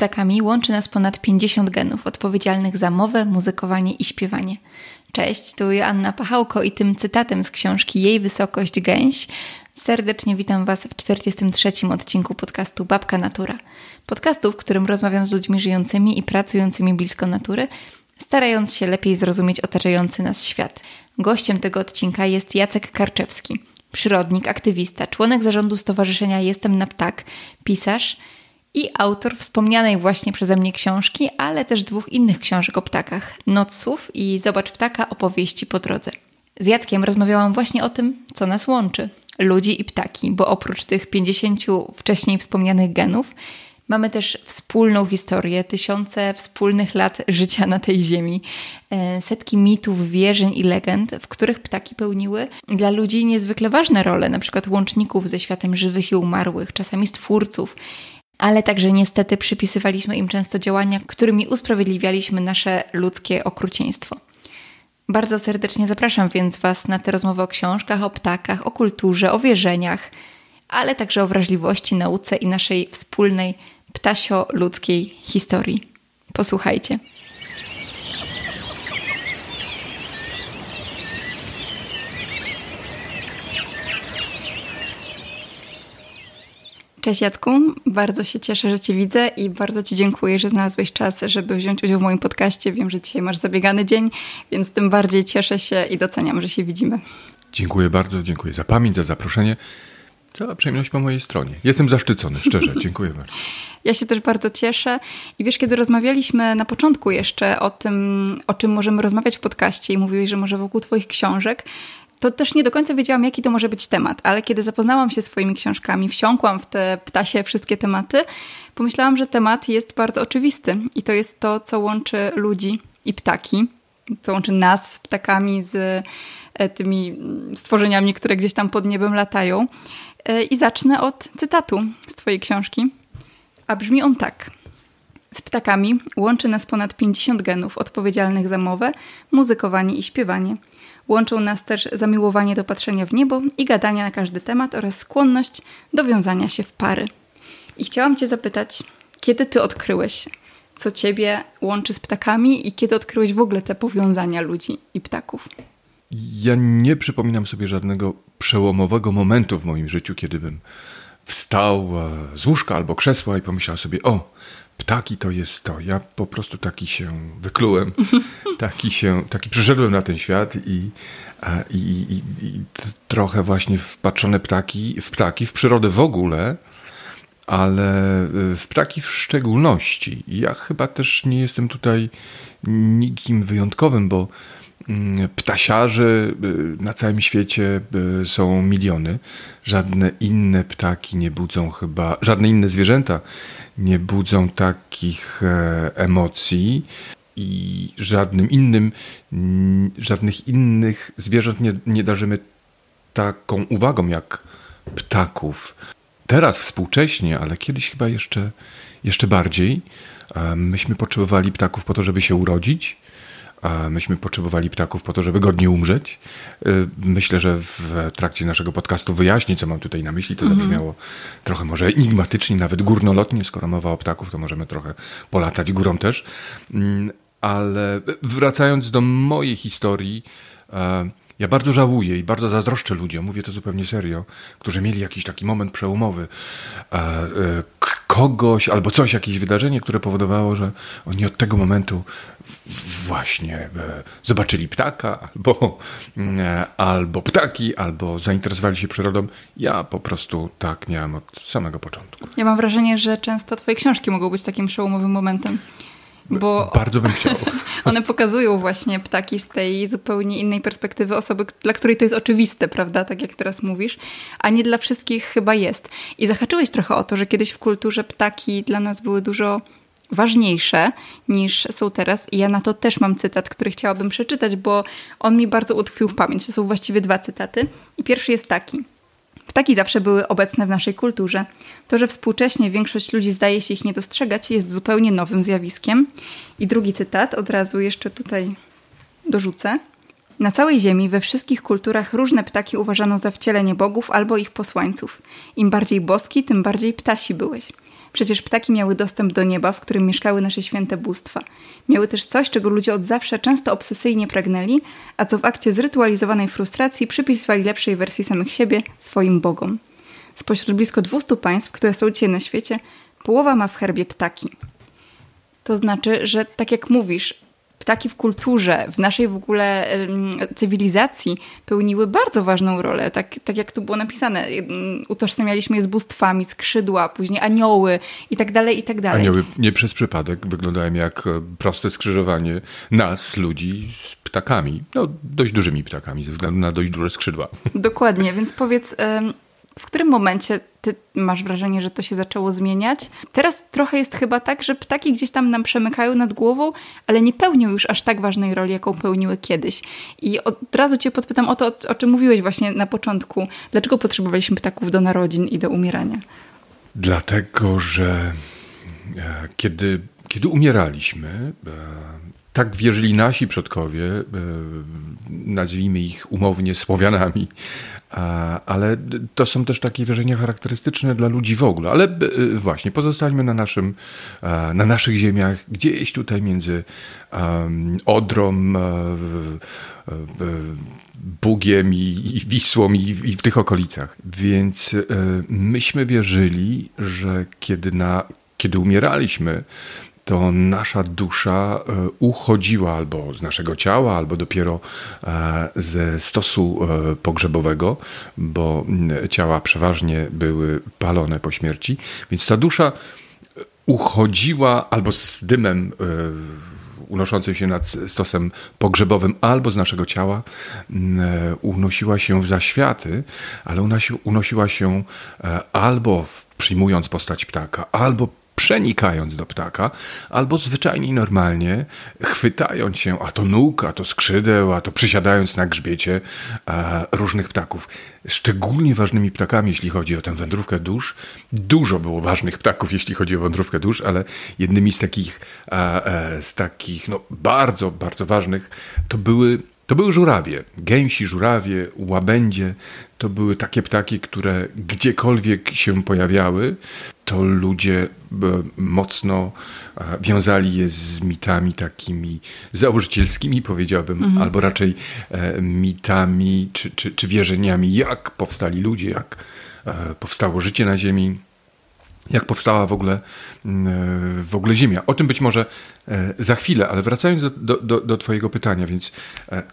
ptakami łączy nas ponad 50 genów odpowiedzialnych za mowę, muzykowanie i śpiewanie. Cześć, tu Anna Pachałko i tym cytatem z książki Jej Wysokość Gęś serdecznie witam Was w 43. odcinku podcastu Babka Natura. Podcastu, w którym rozmawiam z ludźmi żyjącymi i pracującymi blisko natury, starając się lepiej zrozumieć otaczający nas świat. Gościem tego odcinka jest Jacek Karczewski, przyrodnik, aktywista, członek zarządu Stowarzyszenia Jestem na Ptak, pisarz – i autor wspomnianej właśnie przeze mnie książki, ale też dwóch innych książek o ptakach: Noców i Zobacz ptaka opowieści po drodze. Z Jackiem rozmawiałam właśnie o tym, co nas łączy ludzi i ptaki, bo oprócz tych 50 wcześniej wspomnianych genów, mamy też wspólną historię, tysiące wspólnych lat życia na tej ziemi, e, setki mitów, wierzeń i legend, w których ptaki pełniły dla ludzi niezwykle ważne role, na przykład łączników ze światem żywych i umarłych, czasami stwórców ale także niestety przypisywaliśmy im często działania, którymi usprawiedliwialiśmy nasze ludzkie okrucieństwo. Bardzo serdecznie zapraszam więc Was na tę rozmowę o książkach, o ptakach, o kulturze, o wierzeniach, ale także o wrażliwości, nauce i naszej wspólnej ptasio-ludzkiej historii. Posłuchajcie. Cześć Jacku, bardzo się cieszę, że Cię widzę i bardzo Ci dziękuję, że znalazłeś czas, żeby wziąć udział w moim podcaście. Wiem, że dzisiaj masz zabiegany dzień, więc tym bardziej cieszę się i doceniam, że się widzimy. Dziękuję bardzo, dziękuję za pamięć, za zaproszenie. Cała przyjemność po mojej stronie. Jestem zaszczycony, szczerze, dziękuję bardzo. Ja się też bardzo cieszę. I wiesz, kiedy rozmawialiśmy na początku jeszcze o tym, o czym możemy rozmawiać w podcaście i mówiłeś, że może wokół Twoich książek, to też nie do końca wiedziałam, jaki to może być temat, ale kiedy zapoznałam się swoimi książkami, wsiąkłam w te ptasie wszystkie tematy, pomyślałam, że temat jest bardzo oczywisty i to jest to, co łączy ludzi i ptaki, co łączy nas z ptakami, z e, tymi stworzeniami, które gdzieś tam pod niebem latają. E, I zacznę od cytatu z Twojej książki, a brzmi on tak. Z ptakami łączy nas ponad 50 genów odpowiedzialnych za mowę, muzykowanie i śpiewanie – Łączą nas też zamiłowanie do patrzenia w niebo i gadania na każdy temat oraz skłonność do wiązania się w pary. I chciałam Cię zapytać, kiedy Ty odkryłeś, co Ciebie łączy z ptakami i kiedy odkryłeś w ogóle te powiązania ludzi i ptaków? Ja nie przypominam sobie żadnego przełomowego momentu w moim życiu, kiedy bym wstał e, z łóżka albo krzesła i pomyślał sobie, o, ptaki to jest to. Ja po prostu taki się wyklułem, taki się, taki przyszedłem na ten świat i, i, i, i trochę właśnie wpatrzone ptaki, w ptaki, w przyrodę w ogóle, ale w ptaki w szczególności. Ja chyba też nie jestem tutaj nikim wyjątkowym, bo ptasiarzy y, na całym świecie y, są miliony. Żadne inne ptaki nie budzą chyba, żadne inne zwierzęta nie budzą takich e, emocji i żadnym innym, żadnych innych zwierząt nie, nie darzymy taką uwagą jak ptaków. Teraz współcześnie, ale kiedyś chyba jeszcze, jeszcze bardziej, myśmy potrzebowali ptaków po to, żeby się urodzić a myśmy potrzebowali ptaków po to, żeby godnie umrzeć. Y, myślę, że w trakcie naszego podcastu wyjaśnię, co mam tutaj na myśli. To mhm. zabrzmiało trochę może enigmatycznie, nawet górnolotnie. Skoro mowa o ptaków, to możemy trochę polatać górą też. Mm, ale wracając do mojej historii, e, ja bardzo żałuję i bardzo zazdroszczę ludziom, mówię to zupełnie serio, którzy mieli jakiś taki moment przełomowy, e, e, kogoś albo coś, jakieś wydarzenie, które powodowało, że oni od tego momentu właśnie e, zobaczyli ptaka, albo, albo ptaki, albo zainteresowali się przyrodą. Ja po prostu tak miałem od samego początku. Ja mam wrażenie, że często Twoje książki mogą być takim przełomowym momentem. Bo Bardzo bym chciał. One pokazują właśnie ptaki z tej zupełnie innej perspektywy osoby, dla której to jest oczywiste, prawda? Tak jak teraz mówisz, a nie dla wszystkich chyba jest. I zahaczyłeś trochę o to, że kiedyś w kulturze ptaki dla nas były dużo ważniejsze niż są teraz. I ja na to też mam cytat, który chciałabym przeczytać, bo on mi bardzo utkwił w pamięć. To są właściwie dwa cytaty. I pierwszy jest taki. Ptaki zawsze były obecne w naszej kulturze. To, że współcześnie większość ludzi zdaje się ich nie dostrzegać, jest zupełnie nowym zjawiskiem. I drugi cytat, od razu jeszcze tutaj dorzucę. Na całej Ziemi, we wszystkich kulturach różne ptaki uważano za wcielenie bogów albo ich posłańców. Im bardziej boski, tym bardziej ptasi byłeś. Przecież ptaki miały dostęp do nieba, w którym mieszkały nasze święte bóstwa. Miały też coś, czego ludzie od zawsze często obsesyjnie pragnęli, a co w akcie zrytualizowanej frustracji przypisywali lepszej wersji samych siebie, swoim bogom. Spośród blisko 200 państw, które są dzisiaj na świecie, połowa ma w herbie ptaki. To znaczy, że tak jak mówisz, ptaki w kulturze, w naszej w ogóle cywilizacji pełniły bardzo ważną rolę. Tak, tak jak tu było napisane, utożsamialiśmy je z bóstwami, skrzydła, później anioły i tak dalej, i tak dalej. Anioły nie przez przypadek wyglądają jak e, proste skrzyżowanie nas, ludzi, z ptakami. No, dość dużymi ptakami, ze względu na dość duże skrzydła. Dokładnie, więc powiedz w którym momencie ty masz wrażenie, że to się zaczęło zmieniać? Teraz trochę jest chyba tak, że ptaki gdzieś tam nam przemykają nad głową, ale nie pełnią już aż tak ważnej roli, jaką pełniły kiedyś. I od razu cię podpytam o to, o czym mówiłeś właśnie na początku. Dlaczego potrzebowaliśmy ptaków do narodzin i do umierania? Dlatego, że e, kiedy, kiedy umieraliśmy, e, tak wierzyli nasi przodkowie, e, nazwijmy ich umownie Słowianami, ale to są też takie wierzenia charakterystyczne dla ludzi w ogóle. Ale e, właśnie, pozostańmy na, naszym, na naszych ziemiach, gdzieś tutaj między Odrą, e, Bugiem i Wisłą i w tych okolicach. Więc myśmy wierzyli, że kiedy, na, kiedy umieraliśmy, to nasza dusza e, uchodziła albo z naszego ciała, albo dopiero e, ze stosu e, pogrzebowego, bo ciała przeważnie były palone po śmierci, więc ta dusza uchodziła albo z dymem unoszącym się nad stosem pogrzebowym albo z naszego ciała unosiła się w zaświaty, ale unosiła się albo przyjmując postać ptaka, albo przenikając do ptaka, albo zwyczajnie i normalnie chwytając się a to nóg, a to skrzydeł, a to przysiadając na grzbiecie e, różnych ptaków. Szczególnie ważnymi ptakami, jeśli chodzi o tę wędrówkę dusz, dużo było ważnych ptaków, jeśli chodzi o wędrówkę dusz, ale jednymi z takich, e, e, z takich no, bardzo, bardzo ważnych to były to były żurawie, gęsi, żurawie, łabędzie. To były takie ptaki, które gdziekolwiek się pojawiały, to ludzie e, mocno e, wiązali je z mitami takimi założycielskimi, powiedziałbym, mhm. albo raczej e, mitami czy, czy, czy wierzeniami, jak powstali ludzie, jak powstało życie na Ziemi jak powstała w ogóle, mm, w ogóle Ziemia. O tym być może za chwilę, ale wracając do, do, do Twojego pytania, więc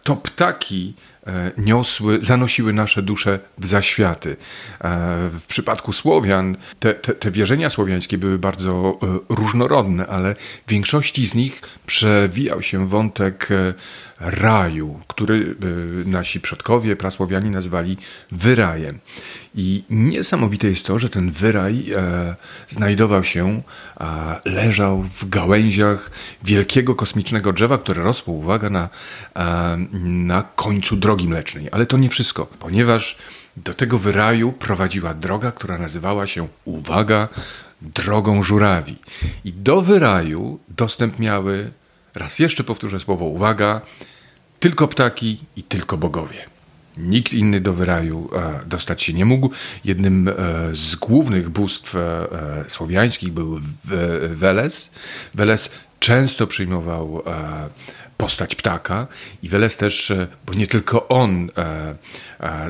to ptaki E, niosły, zanosiły nasze dusze w zaświaty. E, w przypadku Słowian te, te, te, wierzenia słowiańskie były bardzo e, różnorodne, ale w większości z nich przewijał się wątek raju, który nasi przodkowie, prasłowianie nazwali wyrajem. I niesamowite jest to, że ten wyraj e, znajdował się, e, leżał w gałęziach wielkiego kosmicznego drzewa, które rosło, uwaga, na, e, na końcu drogi mlecznej. Ale to nie wszystko, ponieważ do tego wyraju prowadziła droga, która nazywała się, uwaga, drogą żurawi. I do wyraju dostęp miały, raz jeszcze powtórzę słowo uwaga, tylko ptaki i tylko bogowie. Nikt inny do wyraju e, dostać się nie mógł. Jednym e, z głównych bóstw e, słowiańskich był Weles. Weles często przyjmował postać ptaka. I Weles też, bo nie tylko on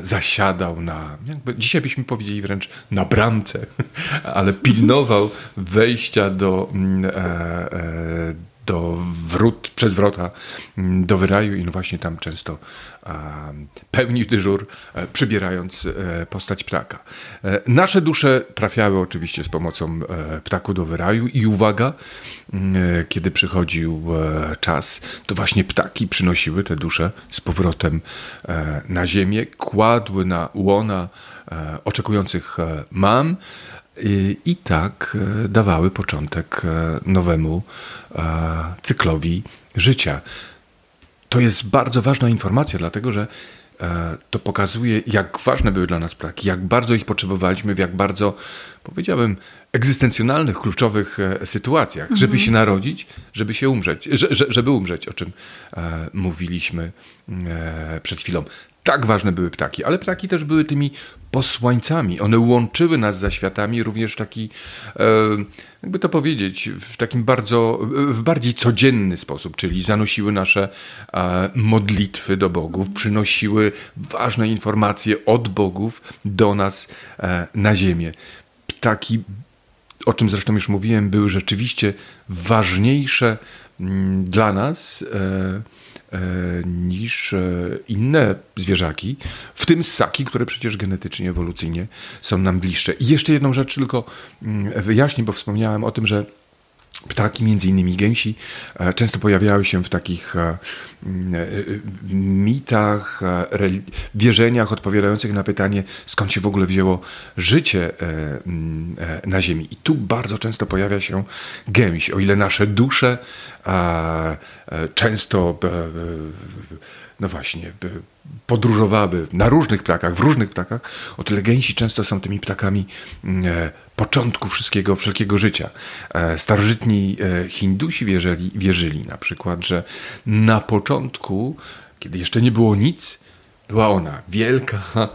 zasiadał na, jakby dzisiaj byśmy powiedzieli wręcz na bramce, ale pilnował wejścia do, mm, do wrót, przez wrota mm, do wyraju i no właśnie tam często pełnił dyżur, e, przybierając e, postać ptaka. E, nasze dusze trafiały oczywiście z pomocą ptaku do wyraju i uwaga, mm, kiedy przychodził czas, to właśnie ptaki przynosiły te dusze z powrotem na ziemię, kładły na łona oczekujących mam, i tak dawały początek nowemu cyklowi życia. To jest bardzo ważna informacja, dlatego że e, to pokazuje, jak ważne były dla nas ptaki, jak bardzo ich potrzebowaliśmy, w jak bardzo, powiedziałbym, egzystencjonalnych, kluczowych e, sytuacjach, mhm. żeby się narodzić, żeby się umrzeć, żeby umrzeć, o czym e, mówiliśmy przed chwilą. Tak ważne były ptaki, ale ptaki też były tymi posłańcami. One łączyły nas za światami również w taki, e, jakby to powiedzieć, w takim bardzo, w bardziej codzienny sposób, czyli zanosiły nasze e, modlitwy do bogów, przynosiły ważne informacje od bogów do nas e, na ziemię. Ptaki, o czym zresztą już mówiłem, były rzeczywiście ważniejsze mm, dla nas niż e, inne zwierzaki, w tym ssaki, które przecież genetycznie, ewolucyjnie są nam bliższe. I jeszcze jedną rzecz tylko mm, wyjaśnię, bo wspomniałem o tym, że Ptaki, między innymi gęsi, e, często pojawiały się w takich mitach, wierzeniach odpowiadających na pytanie, skąd się w ogóle wzięło życie na Ziemi. I tu bardzo często pojawia się gęś. O ile nasze dusze często no właśnie, podróżowały na różnych ptakach, w różnych ptakach, o tyle gęsi często są tymi ptakami e, początku wszystkiego, wszelkiego życia. E, starożytni e, Hindusi wierzyli, wierzyli na przykład, że na początku, kiedy jeszcze nie było nic, była ona wielka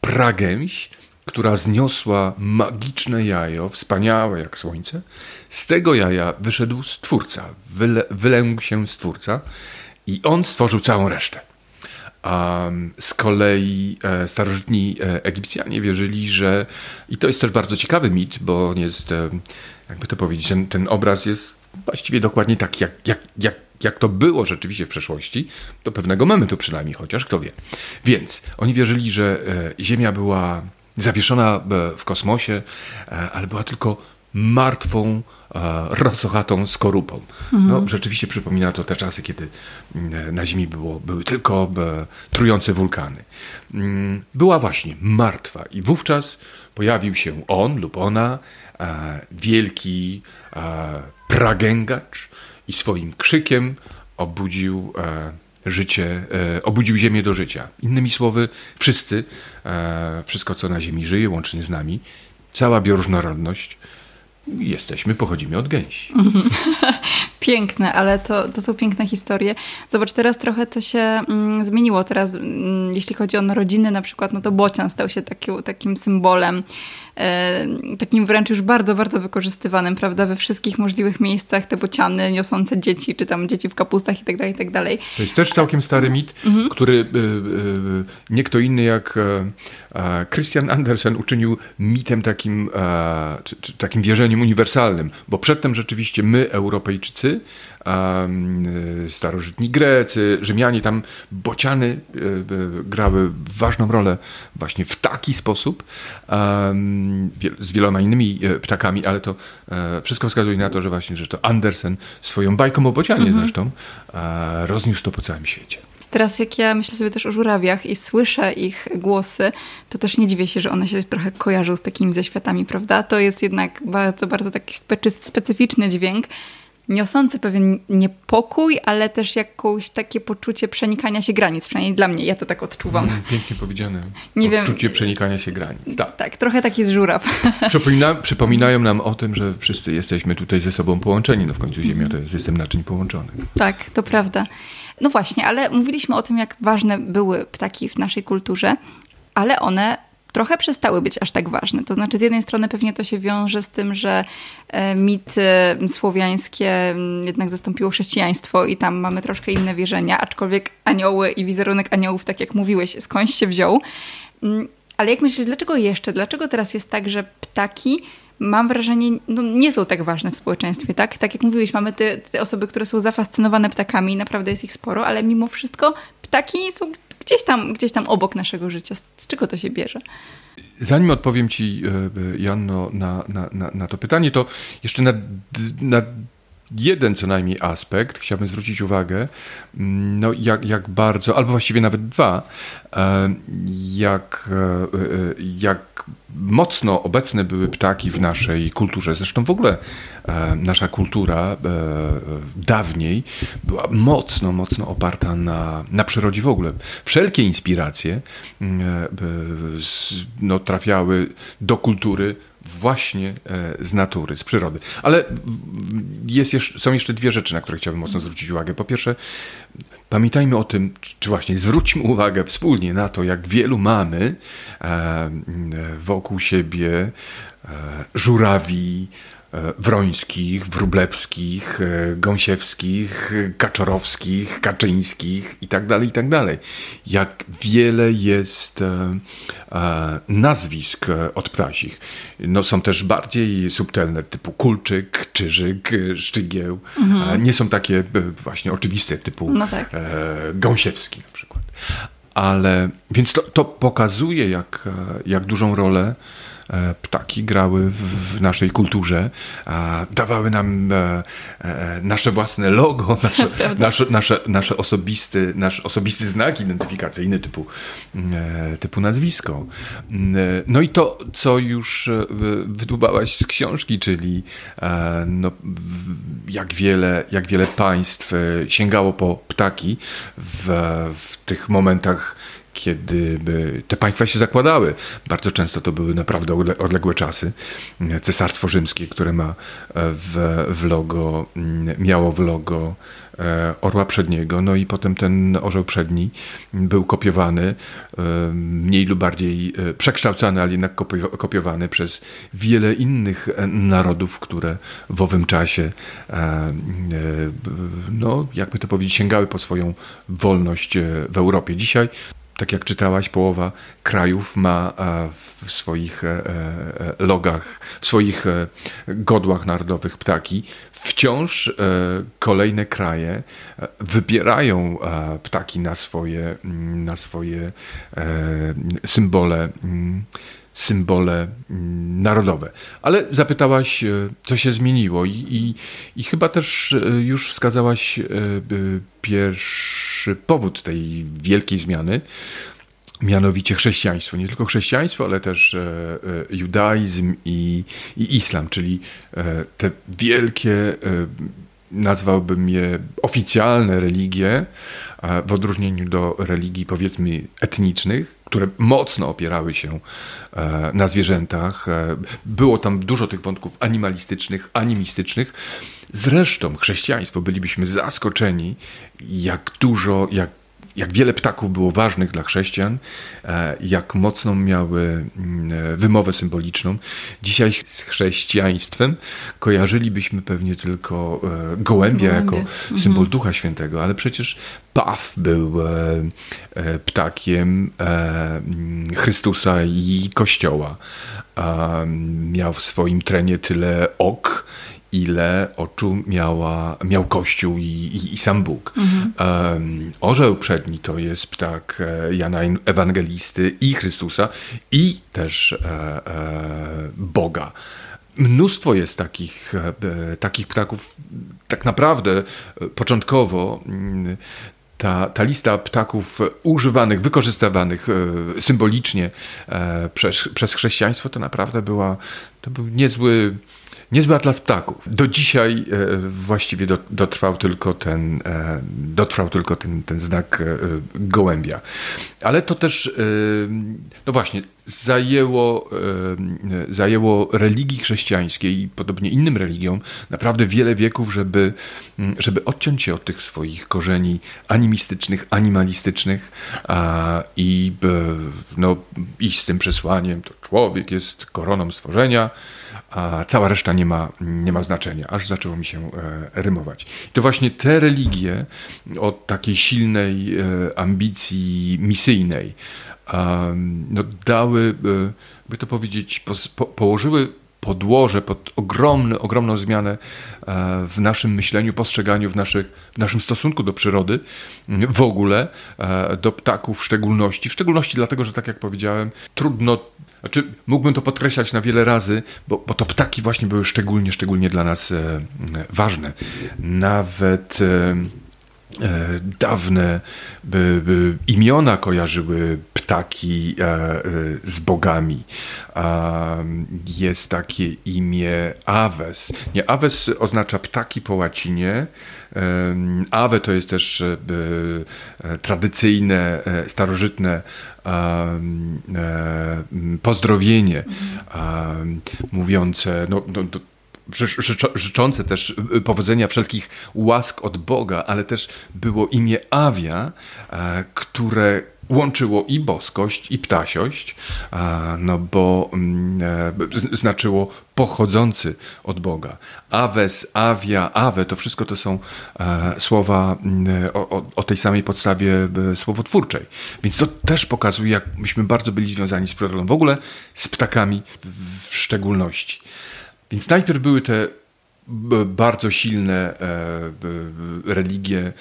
pragęś, która zniosła magiczne jajo, wspaniałe jak słońce. Z tego jaja wyszedł Stwórca, wyle, wylęgł się Stwórca i on stworzył całą resztę. A z kolei e, starożytni e, Egipcjanie wierzyli, że, i to jest też bardzo ciekawy mit, bo jest, e, jakby to powiedzieć, ten, ten obraz jest właściwie dokładnie tak, jak, jak, jak, jak to było rzeczywiście w przeszłości, do pewnego momentu przynajmniej, chociaż kto wie. Więc oni wierzyli, że Ziemia była zawieszona w kosmosie, ale była tylko martwą, rosochatą skorupą. Mhm. No, rzeczywiście przypomina to te czasy, kiedy mm, na Ziemi było, były tylko trujące wulkany. Mm, była właśnie martwa i wówczas pojawił się on lub ona, wielki pragęgacz i swoim krzykiem obudził życie, e, obudził Ziemię do życia. Innymi słowy, wszyscy, e, wszystko co na Ziemi żyje, łącznie z nami, cała bioróżnorodność, jesteśmy, pochodzimy od gęsi. Piękne, ale to, to są piękne historie. Zobacz, teraz trochę to się mm, zmieniło. Teraz, mm, jeśli chodzi o narodziny na przykład, no to bocian stał się taki, takim symbolem takim wręcz już bardzo, bardzo wykorzystywanym, prawda, we wszystkich możliwych miejscach, te bociany niosące dzieci, czy tam dzieci w kapustach i tak dalej, i tak dalej. To jest też całkiem stary mit, mhm. który y, y, nie kto inny jak e, Christian Andersen uczynił mitem takim, takim wierzeniem uniwersalnym, bo przedtem rzeczywiście my, Europejczycy, starożytni Grecy, Rzymianie, tam bociany grały ważną rolę właśnie w taki sposób, z wieloma innymi e, ptakami, ale to e, wszystko wskazuje na to, że właśnie, że to Andersen swoją bajką o bocianie mhm. zresztą e, rozniósł to po całym świecie. Teraz jak ja myślę sobie też o żurawiach i słyszę ich głosy, to też nie dziwię się, że one się trochę kojarzą z takimi ze światami, prawda? To jest jednak bardzo, bardzo taki specyficzny dźwięk niosący pewien niepokój, ale też jakieś takie poczucie przenikania się granic. Przynajmniej dla mnie, ja to tak odczuwam. Mm, pięknie powiedziane. Nie poczucie wiem. przenikania się granic. Tak, tak trochę taki z żuraw. Przypomina, przypominają nam o tym, że wszyscy jesteśmy tutaj ze sobą połączeni. No w końcu Ziemia to jest system naczyń połączonych. Tak, to prawda. No właśnie, ale mówiliśmy o tym, jak ważne były ptaki w naszej kulturze, ale one trochę przestały być aż tak ważne. To znaczy, z jednej strony pewnie to się wiąże z tym, że e, mity słowiańskie jednak zastąpiło chrześcijaństwo i tam mamy troszkę inne wierzenia, aczkolwiek anioły i wizerunek aniołów, tak jak mówiłeś, skądś się wziął. Mm, ale jak myślisz, dlaczego jeszcze? Dlaczego teraz jest tak, że ptaki mam wrażenie, no, nie są tak ważne w społeczeństwie, tak? Tak jak mówiłeś, mamy te, te osoby, które są zafascynowane ptakami, naprawdę jest ich sporo, ale mimo wszystko ptaki są gdzieś tam, gdzieś tam obok naszego życia. Z, czego to się bierze? Zanim odpowiem Ci, e, e, Janno, na, na, na, na to pytanie, to jeszcze na jeden co najmniej aspekt chciałbym zwrócić uwagę, mm, no jak, jak bardzo, albo właściwie nawet dwa, e, jak, jak mocno obecne były ptaki w naszej kulturze. Zresztą w ogóle nasza kultura dawniej była mocno, mocno oparta na, na przyrodzie w ogóle. Wszelkie inspiracje mm, no, trafiały do kultury właśnie z natury, z przyrody. Ale jest jeszcze, są jeszcze dwie rzeczy, na które chciałbym mocno zwrócić uwagę. Po pierwsze, pamiętajmy o tym, czy właśnie zwróćmy uwagę wspólnie na to, jak wielu mamy wokół siebie żurawi, E, wrońskich, wróblewskich, e, gąsiewskich, kaczorowskich, kaczyńskich itd., tak itd. Tak Jak wiele jest e, nazwisk od ptasich. No, są też bardziej subtelne, typu kulczyk, czyżyk, szczygieł. Mhm. Nie są takie właśnie oczywiste, typu no tak. gąsiewski na przykład. Ale, więc to, to pokazuje, jak, jak dużą rolę E, ptaki grały w naszej kulturze, dawały nam e, e, nasze własne logo, nasze, nasze, nasze, nasze osobisty, nasz osobisty znak identyfikacyjny typu, typu nazwisko. No i to, co już wydłubałaś z książki, czyli no, jak, wiele, jak wiele państw sięgało po ptaki w, w tych momentach kiedy te państwa się zakładały. Bardzo często to były naprawdę odległe czasy. Cesarstwo Rzymskie, które ma w, w logo, miało w logo e, orła przedniego, no i potem ten orzeł przedni był kopiowany, e, mniej lub bardziej e, przekształcany, ale jednak kopiowany przez wiele innych narodów, które w owym czasie, no jakby to powiedzieć, sięgały po swoją wolność w Europie. Dzisiaj tak jak czytałaś, połowa krajów ma e, w swoich e, e, logach, w swoich godłach narodowych ptaki. Wciąż kolejne kraje wybierają ptaki na swoje, na swoje symbole symbole mm, narodowe. Ale zapytałaś, e, co się zmieniło, i, i, i chyba też e, już wskazałaś e, pierwszy powód tej wielkiej zmiany. Mianowicie chrześcijaństwo. Nie tylko chrześcijaństwo, ale też judaizm i, i islam, czyli te wielkie nazwałbym je oficjalne religie, w odróżnieniu do religii powiedzmy etnicznych, które mocno opierały się e, na zwierzętach. E, było tam dużo tych wątków animalistycznych, animistycznych. Zresztą chrześcijaństwo bylibyśmy zaskoczeni, jak dużo, jak jak wiele ptaków było ważnych dla chrześcijan, e, jak mocno miały mm, e, wymowę symboliczną. Dzisiaj z chrześcijaństwem kojarzylibyśmy pewnie tylko e, gołębia jako mhm. symbol Ducha Świętego, ale przecież Paw był ptakiem mm, Chrystusa i Kościoła. Miał w swoim trenie tyle ok, ile oczu miała, miał Kościół i, i, i sam Bóg. Mhm. Um, orzeł przedni to jest ptak e, Jana Ewangelisty i Chrystusa i też e, e, Boga. Mnóstwo jest takich, e, takich ptaków. Tak naprawdę e, początkowo mm, ta, ta lista ptaków używanych, wykorzystywanych e, symbolicznie przez, przez chrześcijaństwo to naprawdę była, to był niezły Niezły atlas ptaków. Do dzisiaj e, właściwie dotrwał tylko ten, e, dotrwał tylko ten, ten znak e, gołębia. Ale to też, no właśnie, zajęło, zajęło religii chrześcijańskiej i podobnie innym religiom naprawdę wiele wieków, żeby, żeby odciąć się od tych swoich korzeni animistycznych, animalistycznych a, i no, iść z tym przesłaniem, to człowiek jest koroną stworzenia, a cała reszta nie ma, nie ma znaczenia, aż zaczęło mi się e, rymować. To właśnie te religie od takiej silnej e, ambicji misyjnej no, dały, e, by to powiedzieć, po, położyły podłoże pod ogromny, ogromną zmianę w naszym myśleniu, postrzeganiu, w, naszych, w naszym stosunku do przyrody, w ogóle, do ptaków w szczególności. W szczególności dlatego, że tak jak powiedziałem, trudno znaczy, mógłbym to podkreślać na wiele razy, bo, bo to ptaki właśnie były szczególnie, szczególnie dla nas e, ważne. Nawet e, dawne by, by imiona kojarzyły ptaki z bogami. Jest takie imię Aves. Nie, Aves oznacza ptaki po łacinie. Ave to jest też tradycyjne, starożytne pozdrowienie mówiące, no, no, życzące też y, powodzenia wszelkich łask od Boga, ale też było imię Awia, e, które łączyło i boskość, i ptasiość, no bo mm, e, znaczyło pochodzący od Boga. Aves, Avia, Ave, to wszystko to są e, słowa mm, o, o, tej samej podstawie słowotwórczej. Więc to też pokazuje, jak myśmy bardzo byli związani z przyrodą, w ogóle z ptakami w szczególności. Więc najpierw były te bardzo silne e, religie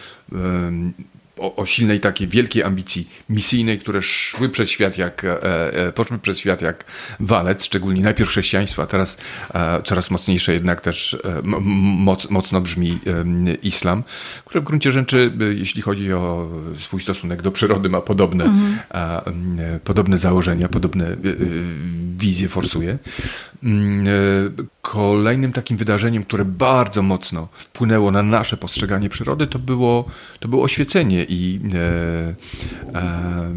o, o, silnej takiej wielkiej ambicji misyjnej, które szły przez świat jak, e, e poszły przez świat jak walec, szczególnie najpierw chrześcijaństwo, a teraz e, coraz mocniejsze jednak też e, moc, mocno brzmi e, islam, które w gruncie rzeczy, e, jeśli chodzi o swój stosunek do przyrody, ma podobne, mhm. podobne założenia, podobne wizje forsuje. Kolejnym takim wydarzeniem, które bardzo mocno wpłynęło na nasze postrzeganie przyrody, to było, to było oświecenie i, e, e,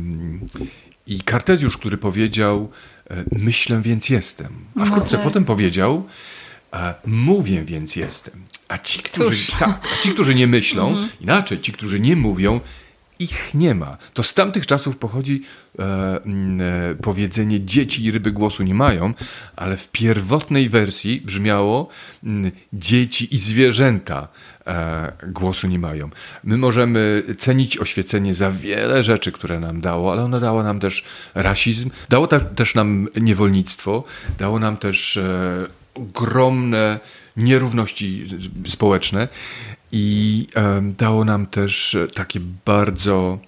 i Kartezjusz, który powiedział e, myślę, więc jestem. A wkrótce no, potem powiedział mówię, więc jestem. A ci, którzy, tak, a ci, którzy nie myślą, mhm. inaczej, ci, którzy nie mówią, ich nie ma. To z tamtych czasów pochodzi e, e, powiedzenie dzieci i ryby głosu nie mają, ale w pierwotnej wersji brzmiało m, dzieci i zwierzęta e, głosu nie mają. My możemy cenić oświecenie za wiele rzeczy, które nam dało, ale ono dało nam też rasizm, dało też nam niewolnictwo, dało nam też e, ogromne nierówności społeczne i dało nam też takie bardzo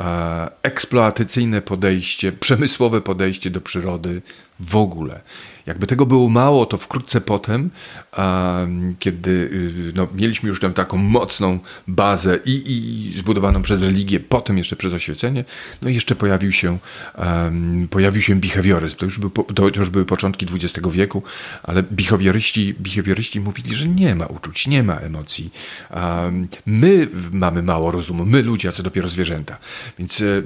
e, eksploatacyjne podejście, przemysłowe podejście do przyrody w ogóle. Jakby tego było mało, to wkrótce potem, kiedy y, no, mieliśmy już tam taką mocną bazę i, i zbudowaną przez religię, potem jeszcze przez oświecenie, no i jeszcze pojawił się, pojawił się behawioryzm. To już, był, to już były początki XX wieku, ale behawioryści, behawioryści mówili, że nie ma uczuć, nie ma emocji. My mamy mało rozumu, my ludzie, a co dopiero zwierzęta. Więc y,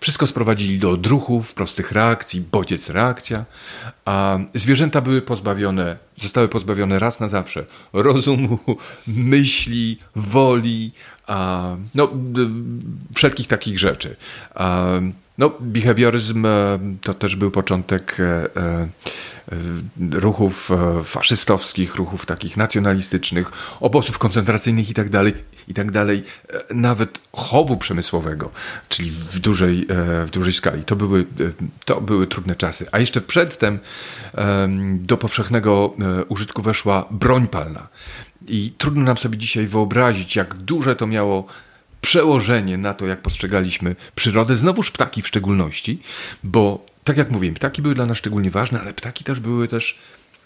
wszystko sprowadzili do odruchów, prostych reakcji, bodziec, reakcja, a zwierzęta były pozbawione, zostały pozbawione raz na zawsze rozumu, myśli, woli, no, wszelkich takich rzeczy. No, behawioryzm e, to też był początek e, e, ruchów faszystowskich, ruchów takich nacjonalistycznych, obozów koncentracyjnych i tak i tak dalej, nawet chowu przemysłowego, czyli w dużej, w dużej skali. To były, to były trudne czasy. A jeszcze przedtem do powszechnego użytku weszła broń palna. I trudno nam sobie dzisiaj wyobrazić, jak duże to miało przełożenie na to, jak postrzegaliśmy przyrodę, znowuż ptaki w szczególności, bo tak jak mówiłem, ptaki były dla nas szczególnie ważne, ale ptaki też były też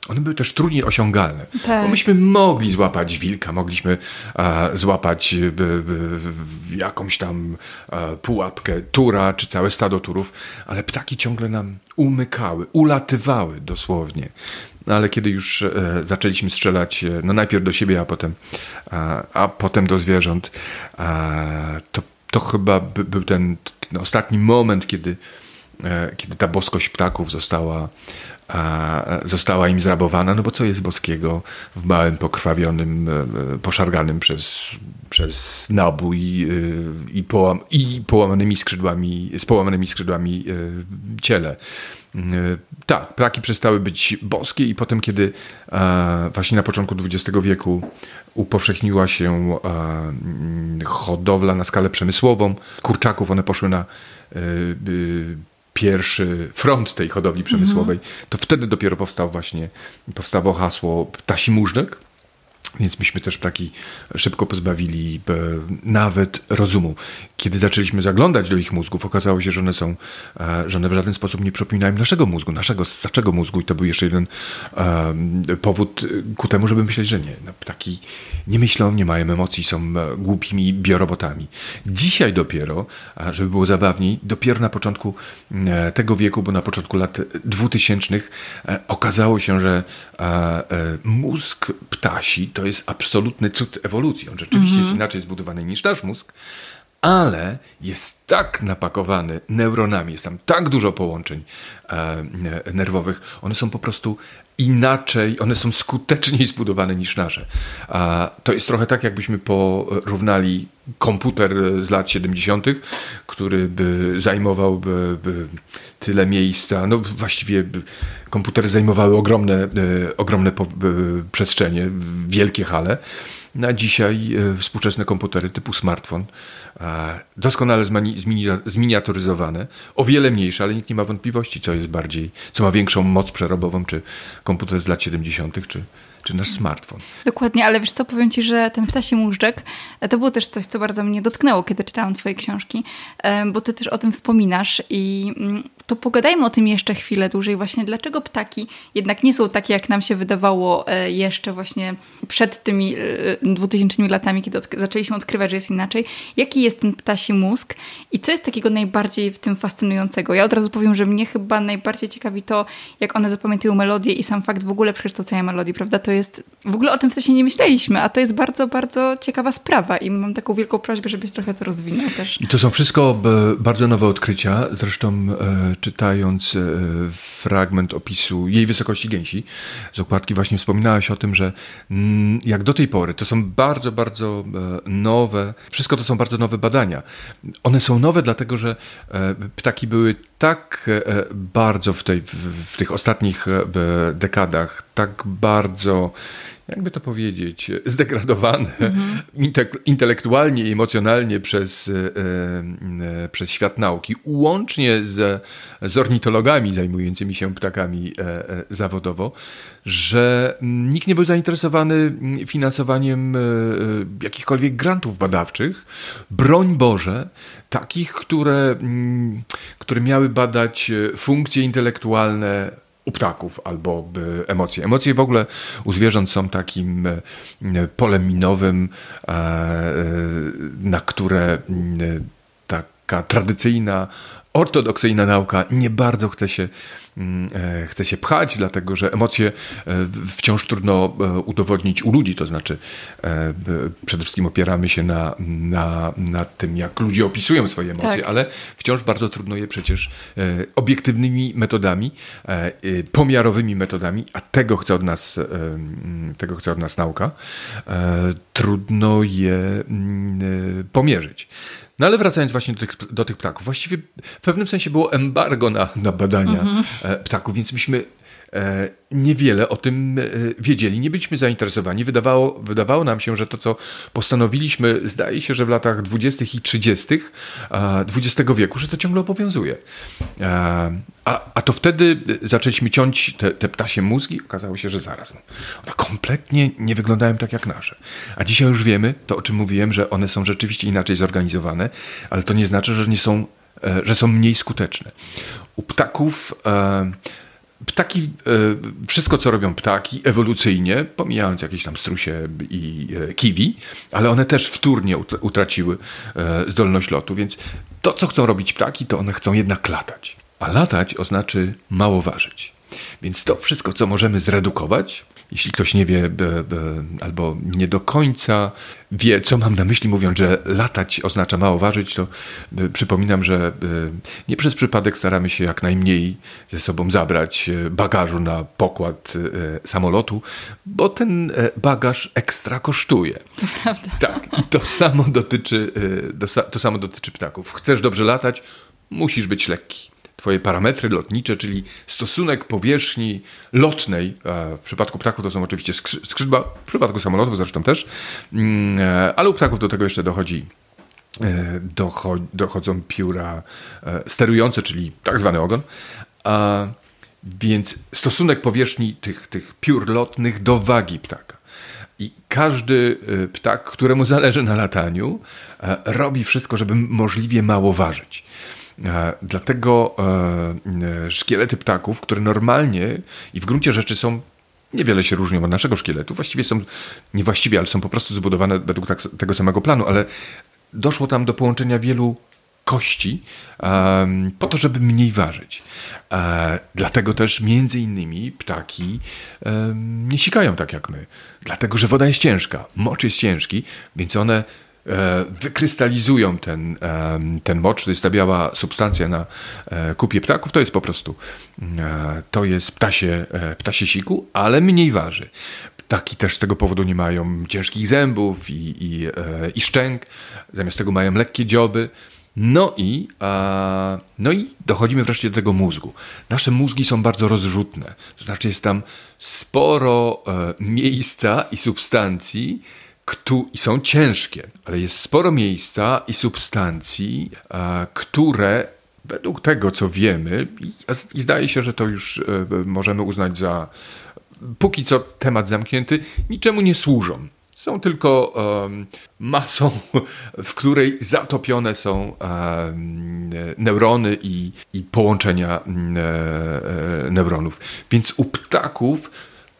one były też trudniej osiągalne. Tak. Bo myśmy mogli złapać wilka, mogliśmy e, złapać e, e, jakąś tam e, pułapkę tura, czy całe stado turów, ale ptaki ciągle nam umykały, ulatywały dosłownie. No ale kiedy już e, zaczęliśmy strzelać, e, no najpierw do siebie, a potem, a, a potem do zwierząt, to, to chyba by, był ten, ten ostatni moment, kiedy, kiedy ta boskość ptaków została została im zrabowana, no bo co jest boskiego w małym, pokrwawionym, e, poszarganym przez, przez nabój e, i, połam, i połamanymi skrzydłami, z połamanymi skrzydłami e, ciele. Tak, ptaki przestały być boskie i potem, kiedy właśnie na początku XX wieku upowszechniła się hodowla na skalę przemysłową kurczaków, one poszły na pierwszy front tej hodowli przemysłowej, to wtedy dopiero powstał właśnie, powstało hasło ptasi móżdżek. Więc myśmy też ptaki szybko pozbawili e, nawet rozumu. Kiedy zaczęliśmy zaglądać do ich mózgów, okazało się, że one są, e, że one w żaden sposób nie przypominają naszego mózgu, naszego ssaczego mózgu i to był jeszcze jeden e, powód ku temu, żeby myśleć, że nie. No, ptaki nie myślą, nie mają emocji, są głupimi biorobotami. Dzisiaj dopiero, żeby było zabawniej, dopiero na początku tego wieku, bo na początku lat dwutysięcznych okazało się, że mózg ptasi to jest absolutny cud ewolucji. On rzeczywiście -hmm. jest mhm. inaczej zbudowany niż nasz mózg, ale jest tak napakowany neuronami, jest tam tak dużo połączeń e, nerwowych, one są po prostu inaczej, one są skuteczniej zbudowane niż nasze. To jest trochę tak, jakbyśmy porównali komputer z lat 70., który by zajmował by, by tyle miejsca. No właściwie komputery zajmowały ogromne, e, ogromne przestrzenie, wielkie hale. Na dzisiaj e, współczesne komputery typu smartfon doskonale zminiaturyzowane, o wiele mniejsze, ale nikt nie ma wątpliwości, co jest bardziej, co ma większą moc przerobową, czy komputer z lat 70., czy, czy nasz smartfon. Dokładnie, ale wiesz co, powiem Ci, że ten ptasi móżdżek e, to było też coś, co bardzo mnie dotknęło, kiedy czytałam Twoje książki, e, bo Ty też o tym wspominasz i mm, to pogadajmy o tym jeszcze chwilę dłużej właśnie, dlaczego ptaki jednak nie są takie, jak nam się wydawało e, jeszcze właśnie przed tymi 2000 latami, kiedy zaczęliśmy odkrywać, że jest inaczej. Jaki jest ten ptasi mózg i co jest takiego najbardziej w tym fascynującego? Ja od razu powiem, że mnie chyba najbardziej ciekawi to, jak one zapamiętują melodię i sam fakt w ogóle przekształcenia melodii, prawda? To jest, w ogóle o tym wcześniej nie myśleliśmy, a to jest bardzo, bardzo ciekawa sprawa i mam taką wielką prośbę, żebyś trochę to rozwinął też. To są wszystko e, bardzo nowe odkrycia, zresztą e, czytając e, fragment opisu jej wysokości gęsi z okładki właśnie wspominałaś o tym, że mm, jak do tej pory to są bardzo, bardzo nowe, wszystko to są bardzo nowe badania. One są nowe dlatego, że ptaki były tak bardzo w, tej, w tych ostatnich dekadach, tak bardzo jakby to powiedzieć, zdegradowane intelektualnie i emocjonalnie przez, e, e, przez świat nauki, łącznie z, z ornitologami zajmującymi się ptakami e, zawodowo, że nikt nie był zainteresowany finansowaniem jakichkolwiek grantów badawczych. Broń Boże, takich, które, które miały badać funkcje intelektualne u ptaków albo emocje. Emocje w ogóle u zwierząt są takim e, polem minowym, e, e, na które taka tradycyjna, ortodoksyjna nauka nie bardzo chce się Mm, e, chce się pchać, dlatego że emocje e, wciąż trudno e, udowodnić u ludzi, to znaczy przede wszystkim opieramy się na, na, na tym, jak ludzie opisują swoje emocje, tak. ale wciąż bardzo trudno je przecież obiektywnymi metodami, pomiarowymi metodami, a tego chce od nas, tego chce od nas nauka, trudno je pomierzyć. No ale wracając właśnie do tych, do tych ptaków, właściwie w pewnym sensie było embargo na, na badania mhm. E, ptaków, więc myśmy niewiele o tym e, wiedzieli, nie byliśmy zainteresowani. Wydawało, wydawało nam się, że to, co postanowiliśmy, zdaje się, że w latach 20. i 30. XX wieku, że to ciągle obowiązuje. E, a, a to wtedy zaczęliśmy ciąć te, te ptasie mózgi. Okazało się, że zaraz. One kompletnie nie wyglądają tak jak nasze. A dzisiaj już wiemy, to o czym mówiłem, że one są rzeczywiście inaczej zorganizowane, ale to nie znaczy, że nie są, że są mniej skuteczne. U ptaków Ptaki, e, wszystko co robią ptaki ewolucyjnie, pomijając jakieś tam strusie i e, kiwi, ale one też wtórnie utraciły e, zdolność lotu, więc to co chcą robić ptaki, to one chcą jednak latać. A latać oznacza mało ważyć. Więc to wszystko, co możemy zredukować, jeśli ktoś nie wie albo nie do końca wie, co mam na myśli, mówiąc, że latać oznacza mało ważyć, to przypominam, że nie przez przypadek staramy się jak najmniej ze sobą zabrać e, bagażu na pokład e, samolotu, bo ten e, bagaż ekstra kosztuje. Prawda. Tak, i to samo dotyczy, to samo dotyczy ptaków. Chcesz dobrze latać, musisz być lekki. Twoje parametry lotnicze, czyli stosunek powierzchni lotnej, w przypadku ptaków to są oczywiście skrzydła, w przypadku samolotów zresztą też, mm, e, ale u ptaków do tego jeszcze dochodzi e, dochodzą pióra e, sterujące, czyli tak zwany ogon. Więc stosunek powierzchni tych, tych piór lotnych do wagi ptaka. I każdy ptak, któremu zależy na lataniu, robi wszystko, żeby możliwie mało ważyć. Dlatego szkielety ptaków, które normalnie i w gruncie rzeczy są niewiele się różnią od naszego szkieletu. Właściwie są, niewłaściwie, ale są po prostu zbudowane według tak, tego samego planu, ale doszło tam do połączenia wielu kości um, po to, żeby mniej ważyć. E, dlatego też między innymi ptaki um, nie sikają tak jak my. Dlatego, że woda jest ciężka, mocz jest ciężki, więc one e, wykrystalizują ten, ten mocz, to jest ta biała substancja na e, kupie ptaków, to jest po prostu e, to jest ptasie, ptasie siku, ale mniej waży. Ptaki też z tego powodu nie mają ciężkich zębów i, i, i szczęk, zamiast tego mają lekkie dzioby. No i, no i dochodzimy wreszcie do tego mózgu. Nasze mózgi są bardzo rozrzutne, to znaczy jest tam sporo e, miejsca i substancji, i są ciężkie, ale jest sporo miejsca i substancji, które według tego, co wiemy, i zdaje się, że to już e, możemy uznać za póki co temat zamknięty, niczemu nie służą. Są tylko masą, w której zatopione są neurony i, i połączenia um, neuronów. Więc u ptaków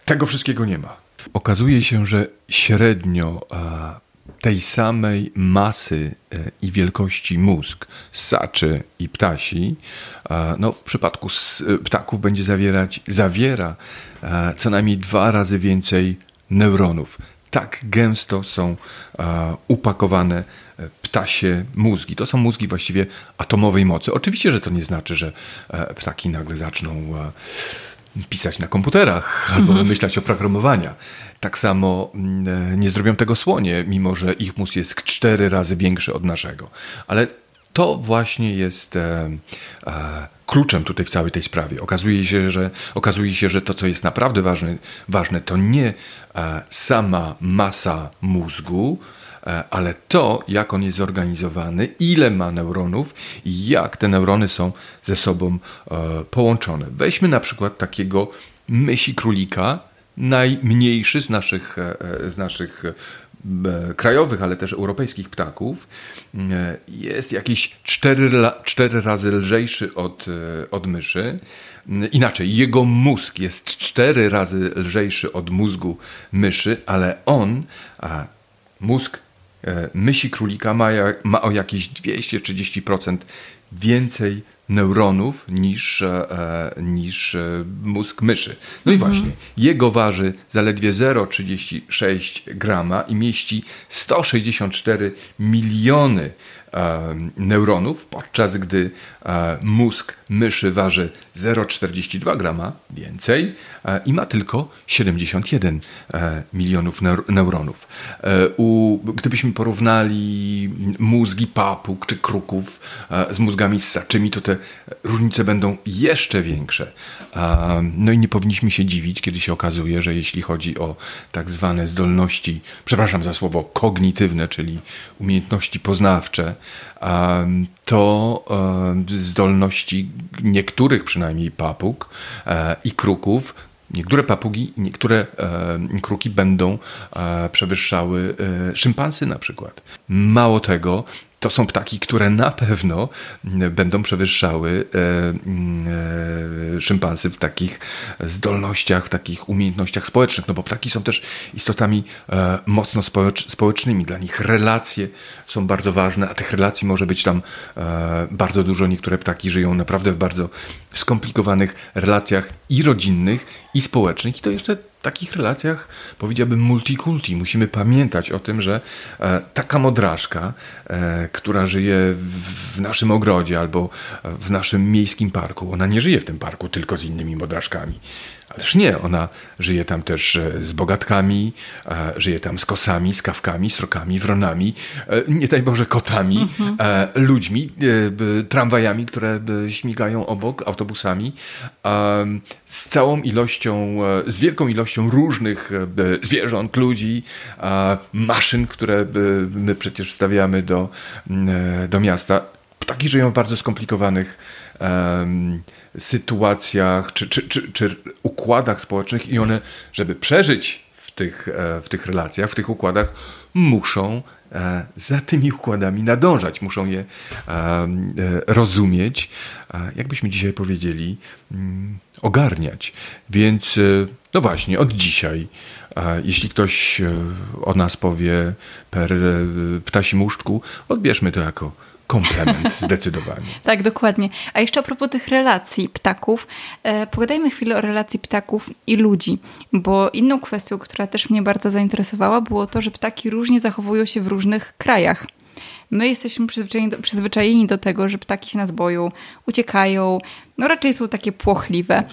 tego wszystkiego nie ma. Okazuje się, że średnio tej samej masy e, i wielkości mózg saczy i ptasi, no w przypadku ptaków będzie zawierać, zawiera co najmniej dwa razy więcej neuronów tak gęsto są e, upakowane e, ptasie mózgi. To są mózgi właściwie atomowej mocy. Oczywiście, że to nie znaczy, że e, ptaki nagle zaczną pisać na komputerach albo mhm. myśleć o programowaniu. Tak samo mm, nie zrobią tego słonie, mimo że ich mózg jest cztery razy większy od naszego. Ale to właśnie jest e, e, kluczem tutaj w całej tej sprawie. Okazuje się, że, okazuje się, że to, co jest naprawdę ważne, ważne to nie e, sama masa mózgu, e, ale to, jak on jest zorganizowany, ile ma neuronów i jak te neurony są ze sobą e, połączone. Weźmy na przykład takiego myśli królika, najmniejszy z naszych, e, z naszych E, krajowych, ale też europejskich ptaków e, jest jakieś cztery, cztery razy lżejszy od, e, od myszy. Inaczej, jego mózg jest cztery razy lżejszy od mózgu myszy, ale on, a mózg mysi królika ma, ma o jakieś 230% więcej neuronów niż, e, niż e, mózg myszy. No i mhm. właśnie, jego waży zaledwie 0,36 grama i mieści 164 miliony neuronów, podczas gdy mózg myszy waży 0,42 grama więcej i ma tylko 71 e, milionów neuronów. E, gdybyśmy porównali mózgi papug czy kruków e, z mózgami ssaczymi, to te różnice będą jeszcze większe. No i nie powinniśmy się dziwić, kiedy się okazuje, że jeśli chodzi o tak zwane zdolności, przepraszam za słowo kognitywne, czyli umiejętności poznawcze, to zdolności niektórych przynajmniej papug e, i kruków Niektóre papugi, niektóre kruki będą e, przewyższały e, szympansy na przykład. Mało tego, to są ptaki, które na pewno będą przewyższały e, e, szympansy w takich zdolnościach, w takich umiejętnościach społecznych, no bo ptaki są też istotami e, mocno społecznymi. Dla nich relacje są bardzo ważne, a tych relacji może być tam bardzo dużo. Niektóre ptaki żyją naprawdę w bardzo skomplikowanych relacjach i rodzinnych, i społecznych, i to jeszcze takich relacjach, powiedziałbym, multikulti. Musimy pamiętać o tym, że e, taka modraszka, e, która żyje w naszym ogrodzie albo w naszym miejskim parku, ona nie żyje w tym parku tylko z innymi modraszkami. Ależ nie, ona żyje tam też e, z bogatkami, e, żyje tam z kosami, z kawkami, srokami, wronami, e, nie daj Boże kotami, mhm. ludźmi, tramwajami, które śmigają obok, autobusami, z całą ilością, z wielką ilością różnych zwierząt, ludzi, maszyn, które my przecież stawiamy do, do miasta. Ptaki żyją w bardzo skomplikowanych sytuacjach czy, czy, czy, czy układach społecznych i one, żeby przeżyć w tych, e, w tych relacjach, w tych układach, muszą e, za tymi układami nadążać, muszą je rozumieć, jakbyśmy dzisiaj powiedzieli, mm, ogarniać. Więc no właśnie, od dzisiaj, jeśli ktoś o nas powie per ptasim muszczku, odbierzmy to jako komplement, zdecydowanie. tak, dokładnie. A jeszcze a propos tych relacji ptaków, e, pogadajmy chwilę o relacji ptaków i ludzi, bo inną kwestią, która też mnie bardzo zainteresowała, było to, że ptaki różnie zachowują się w różnych krajach. My jesteśmy przyzwyczajeni do, przyzwyczajeni do tego, że ptaki się nas boją, uciekają, no raczej są takie płochliwe.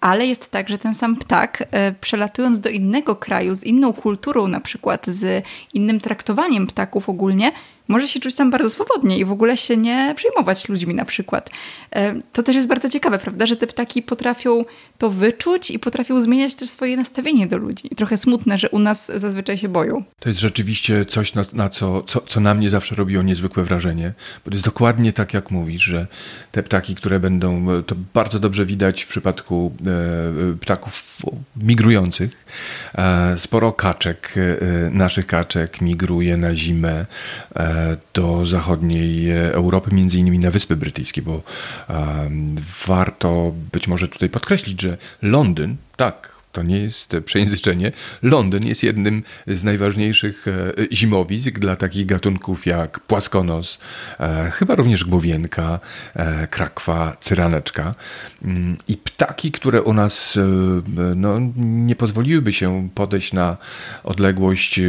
Ale jest tak, że ten sam ptak, e, przelatując do innego kraju, z inną kulturą, na przykład z innym traktowaniem ptaków ogólnie, może się czuć tam bardzo swobodnie i w ogóle się nie przejmować ludźmi na przykład. E, to też jest bardzo ciekawe, prawda, że te ptaki potrafią to wyczuć i potrafią zmieniać też swoje nastawienie do ludzi. Trochę smutne, że u nas zazwyczaj się boją. To jest rzeczywiście coś, na, na co, co, co na mnie zawsze robiło niezwykłe wrażenie, bo to jest dokładnie tak, jak mówisz, że te ptaki, które będą, to bardzo dobrze widać w przypadku e, ptaków migrujących. E, sporo kaczek, e, naszych kaczek migruje na zimę e, do zachodniej Europy, między innymi na Wyspy Brytyjskie, bo warto być może tutaj podkreślić, że Londyn, tak, to nie jest przejęzyczenie. Londyn jest jednym z najważniejszych e, zimowisk dla takich gatunków jak płaskonos, e, chyba również głowienka, e, krakwa, cyraneczka. Mm, I ptaki, które u nas no, nie pozwoliłyby się podejść na odległość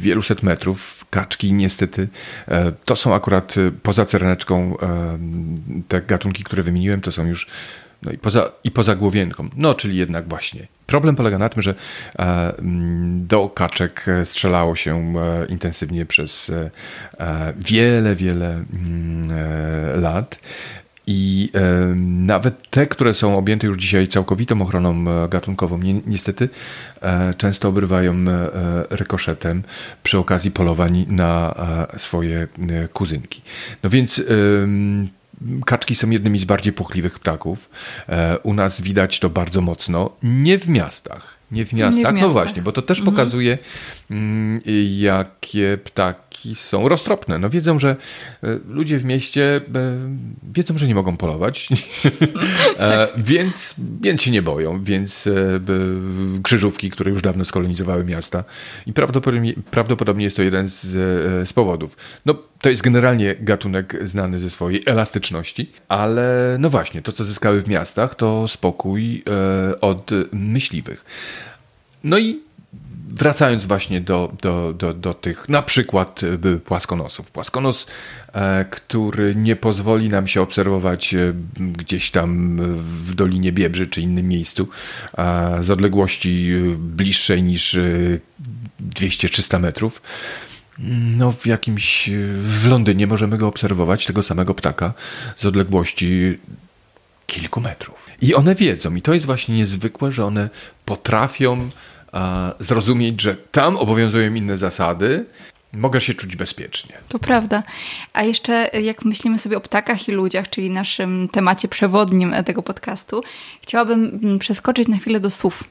wieluset metrów, kaczki niestety, to są akurat poza cyraneczką te gatunki, które wymieniłem, to są już no i poza, i poza głowienką. No, czyli jednak właśnie. Problem polega na tym, że e, mm, do kaczek strzelało się e, intensywnie przez e, wiele, wiele mm, lat. I e, nawet te, które są objęte już dzisiaj całkowitą ochroną gatunkową, ni niestety e, często obrywają e, rykoszetem przy okazji polowań na swoje kuzynki. No więc Kaczki są jednymi z bardziej płochliwych ptaków. E, u nas widać to bardzo mocno. Nie w miastach. Nie w miastach, nie w no miastach. no właśnie, bo to też mhm. pokazuje, jakie ptaki są roztropne. No wiedzą, że e, ludzie w mieście e, wiedzą, że nie mogą polować, więc, więc się nie boją, więc krzyżówki, które już dawno skolonizowały miasta i prawdopodobnie, prawdopodobnie jest to jeden z, z powodów. No to jest generalnie gatunek znany ze swojej elastyczności, ale no właśnie, to co zyskały w miastach to spokój e, od myśliwych. No i wracając właśnie do, do, do, do tych na przykład e, płaskonosów. Płaskonos, e, który nie pozwoli nam się obserwować gdzieś tam w Dolinie Biebrzy czy innym miejscu z odległości bliższej niż 200-300 metrów no, w jakimś. W Londynie możemy go obserwować, tego samego ptaka, z odległości kilku metrów. I one wiedzą, i to jest właśnie niezwykłe, że one potrafią zrozumieć, że tam obowiązują inne zasady, mogę się czuć bezpiecznie. To prawda. A jeszcze jak myślimy sobie o ptakach i ludziach, czyli naszym temacie przewodnim tego podcastu, chciałabym mm, przeskoczyć na chwilę do sów,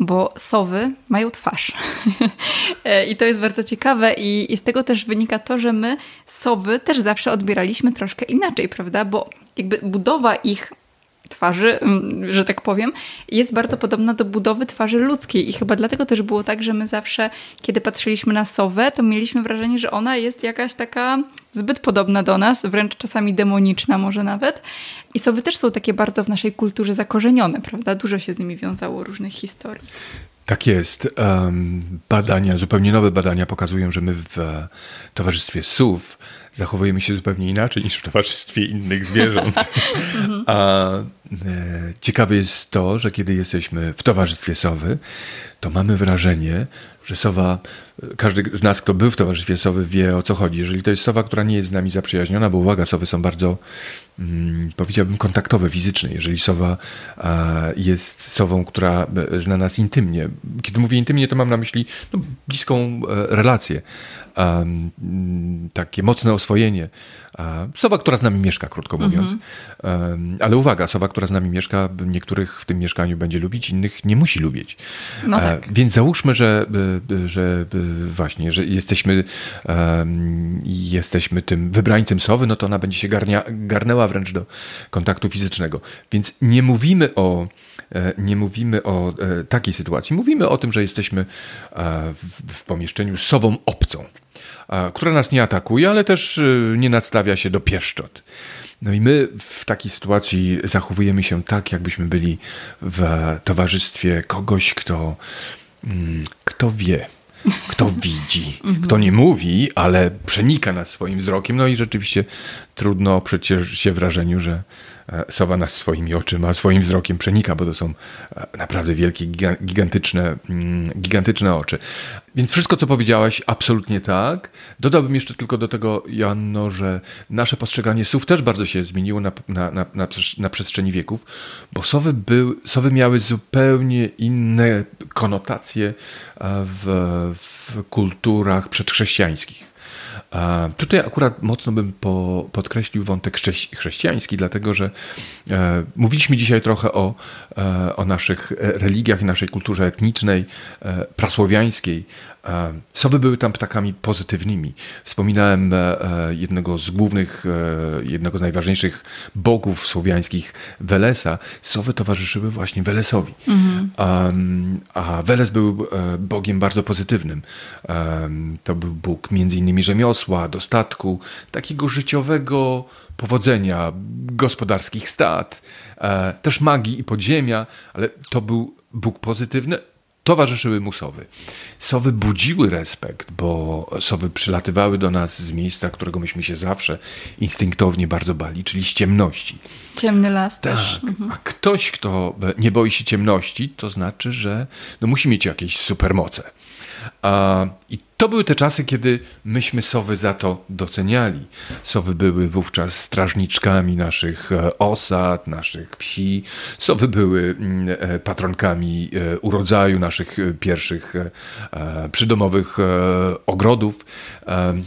bo sowy mają twarz. I to jest bardzo ciekawe i, i z tego też wynika to, że my sowy też zawsze odbieraliśmy troszkę inaczej, prawda? Bo jakby budowa ich twarzy, mm, że tak powiem, jest bardzo podobna do budowy twarzy ludzkiej i chyba dlatego też było tak, że my zawsze, kiedy patrzyliśmy na sowę, to mieliśmy wrażenie, że ona jest jakaś taka zbyt podobna do nas, wręcz czasami demoniczna może nawet. I sowy też są takie bardzo w naszej kulturze zakorzenione, prawda? Dużo się z nimi wiązało różnych historii. Tak jest. Badania, zupełnie nowe badania pokazują, że my w towarzystwie sów zachowujemy się zupełnie inaczej niż w towarzystwie innych zwierząt. A e, ciekawe jest to, że kiedy jesteśmy w towarzystwie sowy, to mamy wrażenie, że sowa, każdy z nas, kto był w towarzystwie sowy, wie o co chodzi. Jeżeli to jest sowa, która nie jest z nami zaprzyjaźniona, bo uwaga, sowy są bardzo mm, powiedziałbym, kontaktowe, fizyczne. Jeżeli sowa jest sową, która zna nas intymnie. Kiedy mówię intymnie, to mam na myśli no, bliską e, relację, takie mocne oswojenie. Sowa, która z nami mieszka, krótko mówiąc. Mhm. Ale uwaga, sowa, która z nami mieszka, niektórych w tym mieszkaniu będzie lubić, innych nie musi lubić. No tak. Więc załóżmy, że, że właśnie, że jesteśmy, jesteśmy tym wybrańcem sowy, no to ona będzie się garnia, garnęła wręcz do kontaktu fizycznego. Więc nie mówimy o e, nie mówimy o e, takiej sytuacji. Mówimy o tym, że jesteśmy e, w pomieszczeniu z sową obcą która nas nie atakuje, ale też nie nadstawia się do pieszczot. No i my w takiej sytuacji zachowujemy się tak, jakbyśmy byli w towarzystwie kogoś, kto, mm, kto wie, kto widzi, kto nie mówi, ale przenika nas swoim wzrokiem. No i rzeczywiście trudno przecież się wrażeniu, że sowa nas swoimi oczyma, swoim wzrokiem przenika, bo to są e, naprawdę wielkie, gigantyczne, mm, gigantyczne oczy. Więc wszystko, co powiedziałaś, absolutnie tak. Dodałbym jeszcze tylko do tego, Janno, że nasze postrzeganie słów też bardzo się zmieniło na, na, na, na przestrzeni wieków, bo sowy, był, sowy miały zupełnie inne konotacje e, w, w kulturach przedchrześcijańskich. Tutaj akurat mocno bym po, podkreślił wątek chrześcijański, dlatego że e, mówiliśmy dzisiaj trochę o, e, o naszych religiach i naszej kulturze etnicznej, e, prasłowiańskiej, Sowy były tam ptakami pozytywnymi. Wspominałem e, e, jednego z głównych, e, jednego z najważniejszych bogów słowiańskich, Welesa. Sowy towarzyszyły właśnie Welesowi. Mhm. A Weles był bogiem bardzo pozytywnym. To był bóg między innymi rzemiosła, dostatku, takiego życiowego powodzenia, gospodarskich stad, też magii i podziemia, ale to był Bóg pozytywny, towarzyszyły mu sowy. Sowy budziły respekt, bo sowy przylatywały do nas z miejsca, którego myśmy się zawsze instynktownie bardzo bali, czyli z ciemności. Ciemny las tak. też. Mhm. A ktoś, kto nie boi się ciemności, to znaczy, że no, musi mieć jakieś supermoce. I to były te czasy, kiedy myśmy sowy za to doceniali. Sowy były wówczas strażniczkami naszych e, osad, naszych wsi. Sowy były mm, e, patronkami e, urodzaju naszych pierwszych przydomowych ogrodów.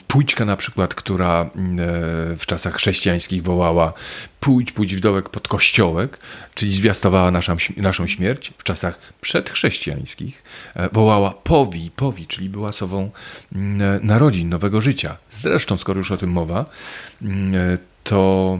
Pójczka na przykład, która mm, w czasach chrześcijańskich wołała pójdź, pójdź w dołek pod kościołek, czyli zwiastowała naszą, naszą śmierć. W czasach przedchrześcijańskich wołała powi, powi, czyli była sową narodzin, nowego życia. Zresztą, skoro już o tym mowa, to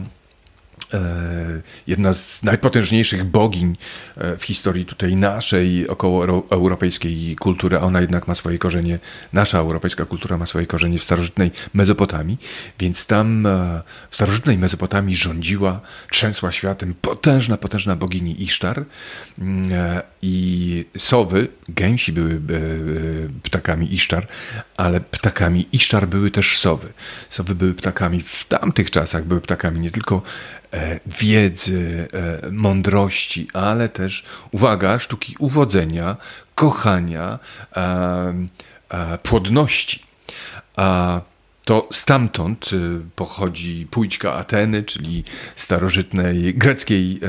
jedna z najpotężniejszych bogiń e, w historii tutaj naszej okołoeuropejskiej kultury, a ona jednak ma swoje korzenie, nasza europejska kultura ma swoje korzenie w starożytnej Mezopotamii, więc tam e, w starożytnej Mezopotamii rządziła, trzęsła światem potężna, potężna bogini Isztar mm, i sowy, gęsi były ptakami Isztar, ale ptakami Isztar były też sowy. Sowy były ptakami w tamtych czasach, były ptakami nie tylko E, wiedzy, e, mądrości, ale też, uwaga, sztuki uwodzenia, kochania, e, płodności. To stamtąd pochodzi pójczka Ateny, czyli starożytnej greckiej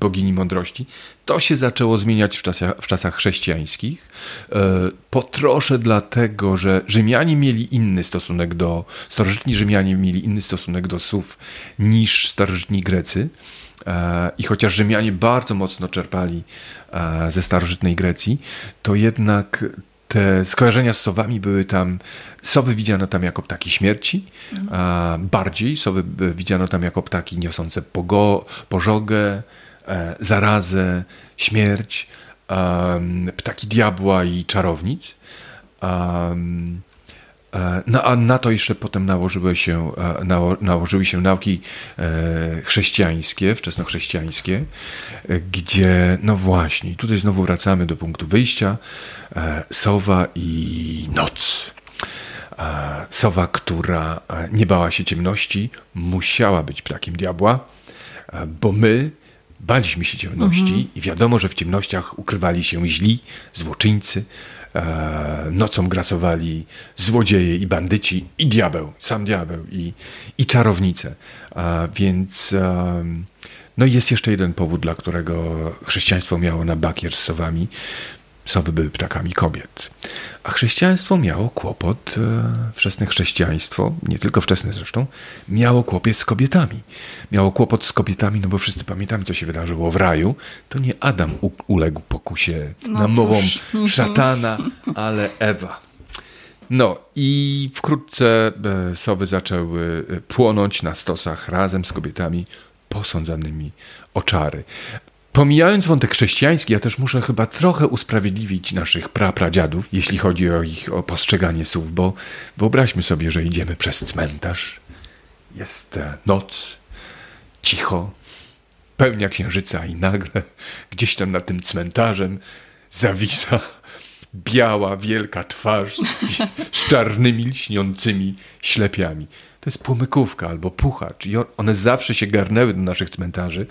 bogini mądrości, to się zaczęło zmieniać w czasach, w czasach chrześcijańskich. E, po trosze dlatego, że Rzymianie mieli inny stosunek do, starożytni Rzymianie mieli inny stosunek do słów niż starożytni Grecy. E, I chociaż Rzymianie bardzo mocno czerpali e, ze starożytnej Grecji, to jednak te skojarzenia z sowami były tam, sowy widziano tam jako ptaki śmierci, mhm. bardziej sowy widziano tam jako ptaki niosące pogo, pożogę, E, zarazę, śmierć, ptaki diabła i czarownic. E, no a na to jeszcze potem nałożyły się, e, nałożyły się nauki chrześcijańskie, wczesnochrześcijańskie, gdzie, no właśnie, tutaj znowu wracamy do punktu wyjścia, sowa i noc. Sowa, która nie bała się ciemności, musiała być ptakiem diabła, bo my baliśmy się ciemności mhm. i wiadomo, że w ciemnościach ukrywali się źli, złoczyńcy, e, nocą grasowali złodzieje i bandyci i diabeł, sam diabeł i, i czarownice. E, więc e, no jest jeszcze jeden powód, dla którego chrześcijaństwo miało na bakier z sowami. Sowy były ptakami kobiet. A chrześcijaństwo miało kłopot, e, wczesne chrześcijaństwo, nie tylko wczesne zresztą, miało kłopot z kobietami. Miało kłopot z kobietami, no bo wszyscy pamiętamy, co się wydarzyło w raju. To nie Adam uległ pokusie no namową szatana, ale Ewa. No i wkrótce e, sowy zaczęły e, płonąć na stosach razem z kobietami posądzanymi o czary. Pomijając wątek chrześcijański, ja też muszę chyba trochę usprawiedliwić naszych prapradziadów, jeśli chodzi o ich o postrzeganie słów, bo wyobraźmy sobie, że idziemy przez cmentarz. Jest e, noc, cicho, pełnia księżyca i nagle gdzieś tam nad tym cmentarzem zawisa biała, wielka twarz z czarnymi, lśniącymi ślepiami to jest płomykówka albo puchacz. I one zawsze się garnęły do naszych cmentarzy,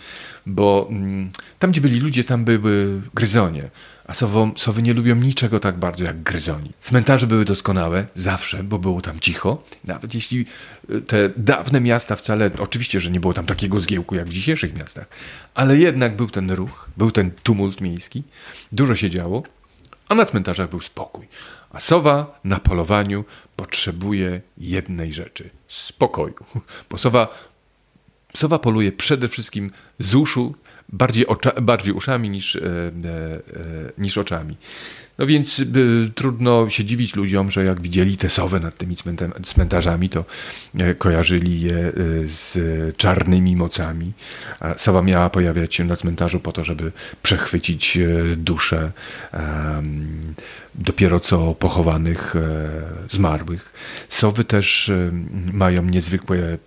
bo mm, tam, gdzie byli ludzie, tam były gryzonie. A sowo, sowy nie lubią niczego tak bardzo jak gryzoni. Cmentarze były doskonałe, zawsze, bo było tam cicho. Nawet jeśli y, te dawne miasta wcale, oczywiście, że nie było tam takiego zgiełku jak w dzisiejszych miastach, ale jednak był ten ruch, był ten tumult miejski, dużo się działo, a na cmentarzach był spokój. A sowa na polowaniu potrzebuje jednej rzeczy spokoju. Bo sowa, sowa poluje przede wszystkim z uszu, bardziej, ocza, bardziej uszami niż, e, e, niż oczami. No więc y, trudno się dziwić ludziom, że jak widzieli te sowy nad tymi cmentarzami, to e, kojarzyli je e, z czarnymi mocami. A sowa miała pojawiać się na cmentarzu po to, żeby przechwycić e, dusze dopiero co pochowanych zmarłych. Sowy też mają niezwykłe,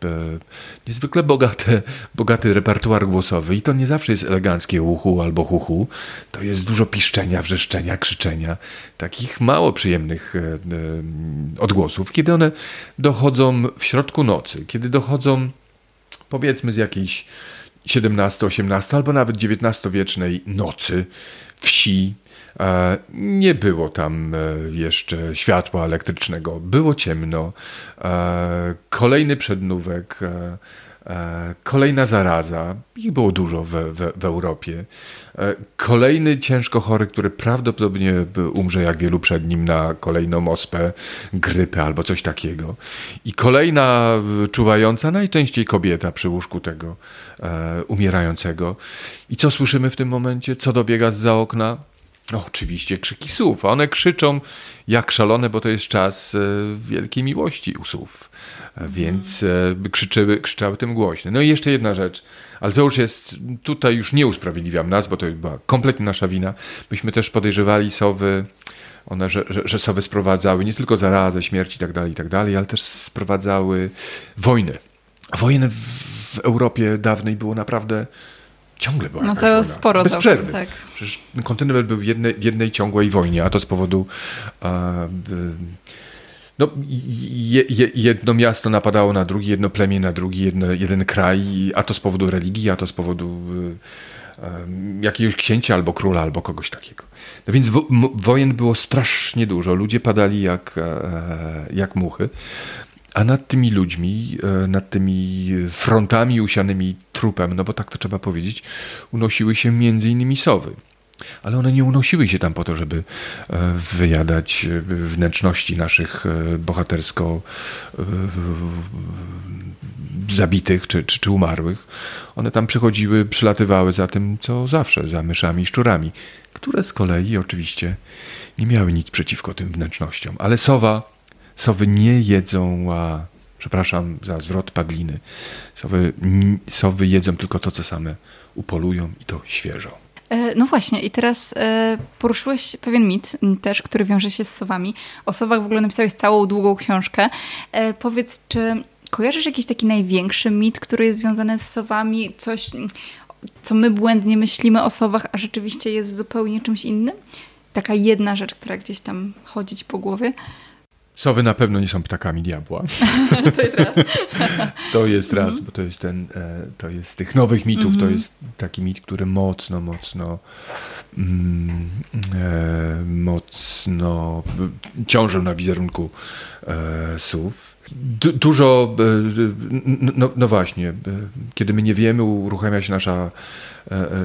niezwykle bogate, bogaty repertuar głosowy i to nie zawsze jest eleganckie uchu albo huhu. To jest dużo piszczenia, wrzeszczenia, krzyczenia takich mało przyjemnych e, e, odgłosów, kiedy one dochodzą w środku nocy, kiedy dochodzą powiedzmy z jakiejś 17, 18 albo nawet XIX-wiecznej nocy, wsi. E, nie było tam jeszcze światła elektrycznego, było ciemno. Kolejny przednówek E, kolejna zaraza, ich było dużo w, w, w, Europie. E, kolejny ciężko chory, który prawdopodobnie umrze jak wielu przed nim na kolejną ospę, grypę albo coś takiego. I kolejna czuwająca, najczęściej kobieta przy łóżku tego e, umierającego. I co słyszymy w tym momencie? Co dobiega z za okna? No, oczywiście krzyki słów. One krzyczą jak szalone, bo to jest czas wielkiej miłości u słów więc e, krzyczyły, krzyczały tym głośno. No i jeszcze jedna rzecz, ale to już jest, tutaj już nie usprawiedliwiam nas, bo to była kompletnie nasza wina. Myśmy też podejrzewali sowy, one, że, że, że sowy sprowadzały nie tylko zarazę, śmierć i tak dalej, i tak dalej, ale też sprowadzały wojny. Wojen w Europie dawnej było naprawdę ciągle była No to sporo. Bez przerwy. Tak. Przecież kontynent był w jednej, w jednej ciągłej wojnie, a to z powodu no, je, jedno miasto napadało na drugie, jedno plemię na drugi, jedno, jeden kraj, a to z powodu religii, a to z powodu y, jakiegoś księcia albo króla, albo kogoś takiego. No więc wo, wojen było strasznie dużo, ludzie padali jak, e, jak muchy, a nad tymi ludźmi, e, nad tymi frontami usianymi trupem, no bo tak to trzeba powiedzieć, unosiły się między innymi sowy. Ale one nie unosiły się tam po to, żeby e, wyjadać e, wnętrzności naszych bohatersko zabitych czy, czy, czy umarłych. One tam przychodziły, przylatywały za tym, co zawsze, za myszami i szczurami, które z kolei oczywiście nie miały nic przeciwko tym wnętrznościom. Ale sowa, sowy nie jedzą, a, przepraszam za zwrot padliny, sowy, sowy jedzą tylko to, co same upolują i to świeżo. E, no właśnie, i teraz e, poruszyłeś pewien mit też, który wiąże się z sowami. O sowach w ogóle napisałeś całą długą książkę. E, powiedz, czy kojarzysz jakiś taki największy mit, który jest związany z sowami? Coś, co my błędnie myślimy o sowach, a rzeczywiście jest zupełnie czymś innym? Taka jedna rzecz, która gdzieś tam chodzić po głowie? Sowy na pewno nie są ptakami diabła. to jest raz. to jest raz, bo to jest ten, e, to jest z tych nowych mitów, to jest taki mit, który mocno, mocno mm, e, mocno ciążył na wizerunku e, sów. Du dużo, no, no, właśnie, kiedy my nie wiemy, uruchamia się nasza,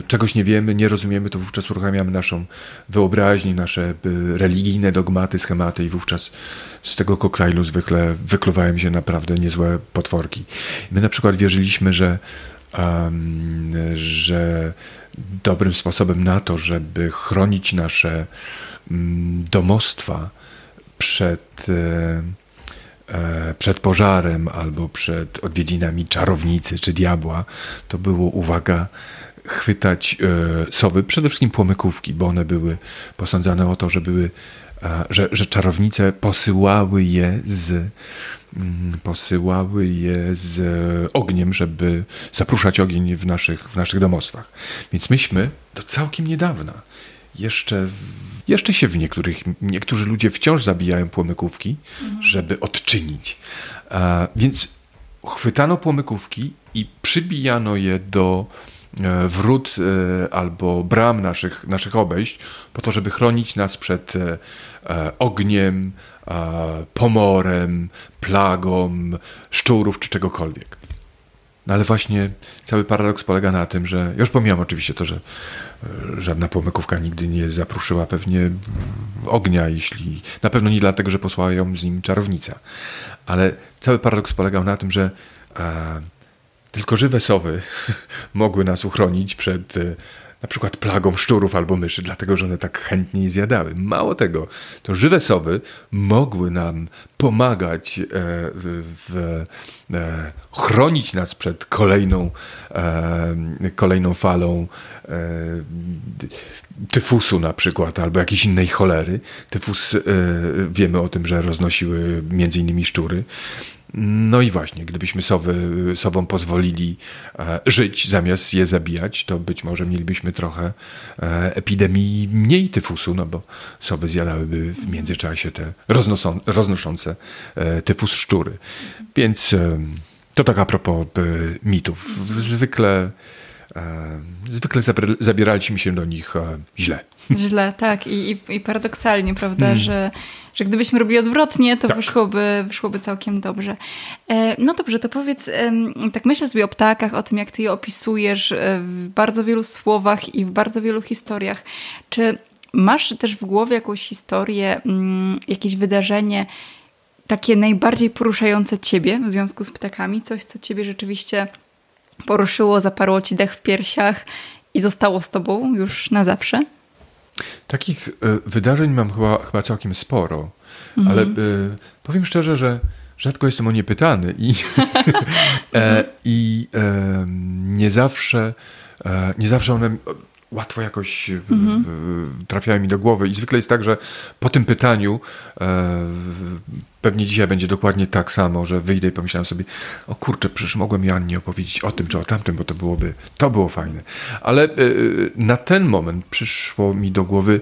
czegoś nie wiemy, nie rozumiemy, to wówczas uruchamiamy naszą wyobraźnię, nasze religijne dogmaty, schematy i wówczas z tego koktajlu zwykle wykluwają się naprawdę niezłe potworki. My na przykład wierzyliśmy, że, um, że dobrym sposobem na to, żeby chronić nasze um, domostwa przed, e, e, przed pożarem albo przed odwiedzinami czarownicy czy diabła, to było, uwaga, chwytać e, sowy, przede wszystkim płomykówki, bo one były posądzane o to, że były że, że czarownice posyłały je z mm, posyłały je z ogniem, żeby zapruszać ogień w naszych, w naszych domostwach. Więc myśmy do całkiem niedawna jeszcze, jeszcze się w niektórych, niektórzy ludzie wciąż zabijają płomykówki, mhm. żeby odczynić. A, więc chwytano płomykówki i przybijano je do E, wrót e, albo bram naszych, naszych obejść, po to, żeby chronić nas przed e, ogniem, pomorem, plagą, szczurów czy czegokolwiek. No ale właśnie cały paradoks polega na tym, że już pomijam oczywiście to, że żadna pomykówka nigdy nie zapruszyła pewnie ognia, jeśli na pewno nie dlatego, że posłała ją z nim czarownica. Ale cały paradoks polegał na tym, że tylko żywe sowy mogły nas uchronić przed e, na przykład plagą szczurów albo myszy, dlatego że one tak chętnie je zjadały. Mało tego, to żywe sowy mogły nam pomagać e, w, e, chronić nas przed kolejną, kolejną falą tyfusu na przykład, albo jakiejś innej cholery. Tyfus wiemy o tym, że roznosiły między innymi szczury. No i właśnie, gdybyśmy sowy, sowom pozwolili e, żyć zamiast je zabijać, to być może mielibyśmy trochę e, epidemii mniej tyfusu, no bo sowy zjadałyby w międzyczasie te roznoszące e, tyfus szczury. Więc to tak a propos mitów. Zwykle, zwykle zabieraliśmy się do nich źle. Źle, tak. I, i, i paradoksalnie, prawda, mm. że, że gdybyśmy robili odwrotnie, to tak. wyszłoby, wyszłoby całkiem dobrze. E, no dobrze, to powiedz, tak myślę sobie o ptakach, o tym, jak ty je opisujesz e, w bardzo wielu słowach i w bardzo wielu historiach. Czy masz też w głowie jakąś historię, mm, jakieś wydarzenie, takie najbardziej poruszające ciebie w związku z ptakami? Coś, co ciebie rzeczywiście poruszyło, zaparło ci dech w piersiach i zostało z tobą już na zawsze? Takich e, wydarzeń mam chyba, chyba całkiem sporo, mhm. ale y, powiem szczerze, że rzadko jestem o nie pytany i, e, i e, nie zawsze nie zawsze one łatwo jakoś mhm. trafiają mi do głowy. I zwykle jest tak, że po tym pytaniu e, pewnie dzisiaj będzie dokładnie tak samo, że wyjdę i pomyślałem sobie, o kurczę, przecież mogłem Jannie opowiedzieć o tym czy o tamtym, bo to byłoby, to było fajne. Ale e, na ten moment przyszło mi do głowy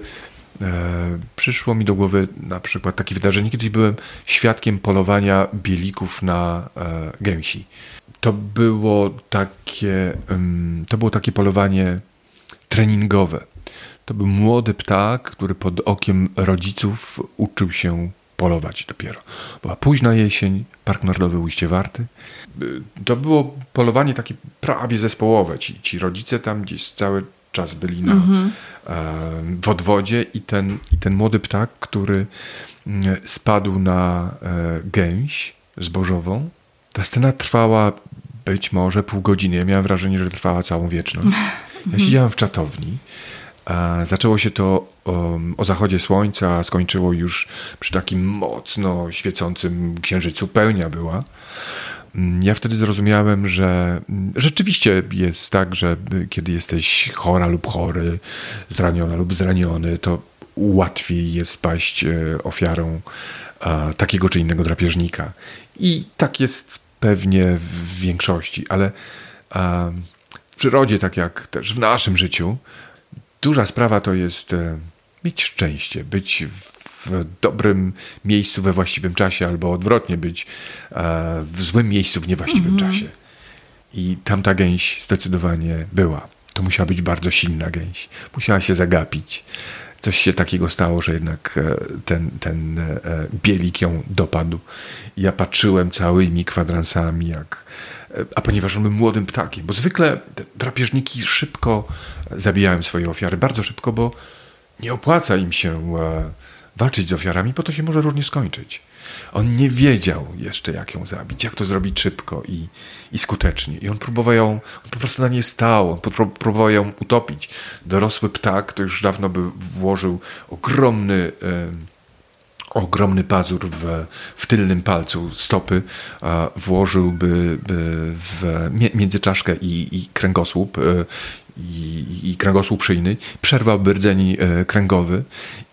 e, przyszło mi do głowy na przykład takie wydarzenie. Kiedyś byłem świadkiem polowania bielików na e, gęsi. To było takie, to było takie polowanie treningowe. To był młody ptak, który pod okiem rodziców uczył się polować dopiero. Była późna jesień, Park Narodowy Ujście Warty. To było polowanie takie prawie zespołowe. Ci, ci rodzice tam gdzieś cały czas byli na, mm-hmm. w odwodzie i ten, i ten młody ptak, który mm, spadł na e, gęś zbożową. Ta scena trwała być może pół godziny. Ja miałem wrażenie, że trwała całą wieczność. Ja siedziałem w czatowni. Zaczęło się to o, o, zachodzie słońca, skończyło już przy takim mocno świecącym księżycu. Pełnia była. Ja wtedy zrozumiałem, że rzeczywiście jest tak, że kiedy jesteś chora lub chory, zraniona lub zraniony, to łatwiej jest spaść e, ofiarą takiego czy innego drapieżnika. I tak jest pewnie w większości, ale w przyrodzie, tak jak też w naszym życiu, duża sprawa to jest e, mieć szczęście, być w dobrym miejscu we właściwym czasie, albo odwrotnie być w złym miejscu w niewłaściwym mhm. czasie. I tamta gęś zdecydowanie była. To musiała być bardzo silna gęś. Musiała się zagapić. Coś się takiego stało, że jednak e, ten, ten e, bielik ją dopadł. Ja patrzyłem całymi kwadransami, jak a ponieważ on był młodym ptakiem, bo zwykle drapieżniki szybko zabijają swoje ofiary, bardzo szybko, bo nie opłaca im się e, walczyć z ofiarami, bo to się może różnie skończyć. On nie wiedział jeszcze, jak ją zabić, jak to zrobić szybko i, i skutecznie. I on próbował ją, on po prostu na nie stał, on próbował ją utopić. Dorosły ptak to już dawno by włożył ogromny. ogromny pazur w, w tylnym palcu stopy, włożyłby w, między czaszkę i, i kręgosłup e, i, i kręgosłup szyjny, przerwałby rdzeń e, kręgowy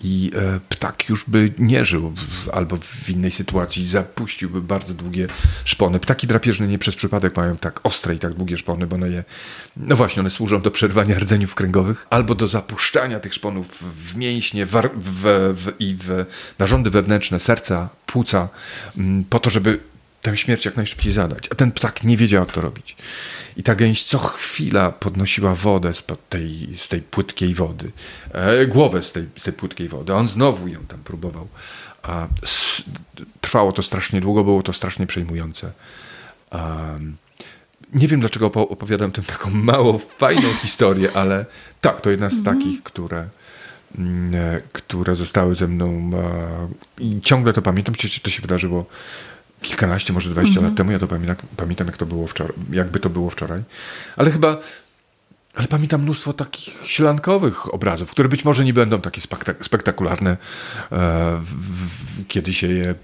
i e, ptak już by nie żył w, albo w innej sytuacji zapuściłby bardzo długie szpony. Ptaki drapieżne nie przez przypadek mają tak ostre i tak długie szpony, bo one je, no właśnie, one służą do przerwania rdzeniów kręgowych albo do zapuszczania tych szponów w mięśnie w, w, i w narządy wewnętrzne serca, płuca, mm, po to, żeby tę śmierć jak najszybciej zadać. A ten ptak nie wiedział, jak to robić. I ta gęś co chwila podnosiła wodę z, tej, z tej płytkiej wody, e, głowę z tej, z tej płytkiej wody. A on znowu ją tam próbował. A s, trwało to strasznie długo, było to strasznie przejmujące. Um, nie wiem, dlaczego opowiadam tę taką mało fajną historię, ale tak, to jedna z mhm. takich, które, mm, e, które zostały ze mną i ciągle to pamiętam. Przecież to się wydarzyło kilkanaście, może 20 lat mhm. temu. Ja to pamiętam, pamiętam jak to było wczoraj, jakby to było wczoraj. Ale chyba, ale pamiętam mnóstwo takich sielankowych obrazów, które być może nie będą takie spektakularne, e, kiedy się je e,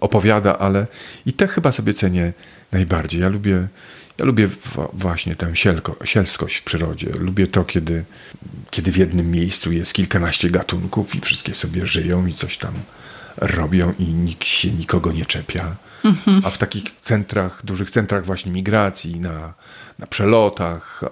opowiada, ale i te chyba sobie cenię najbardziej. Ja lubię, ja lubię właśnie tę sielko, sielskość w przyrodzie. Lubię to, kiedy, kiedy w jednym miejscu jest kilkanaście gatunków i wszystkie sobie żyją i coś tam robią i nikt się nikogo nie czepia. Mhm. A w takich centrach, dużych centrach właśnie migracji, na, na przelotach,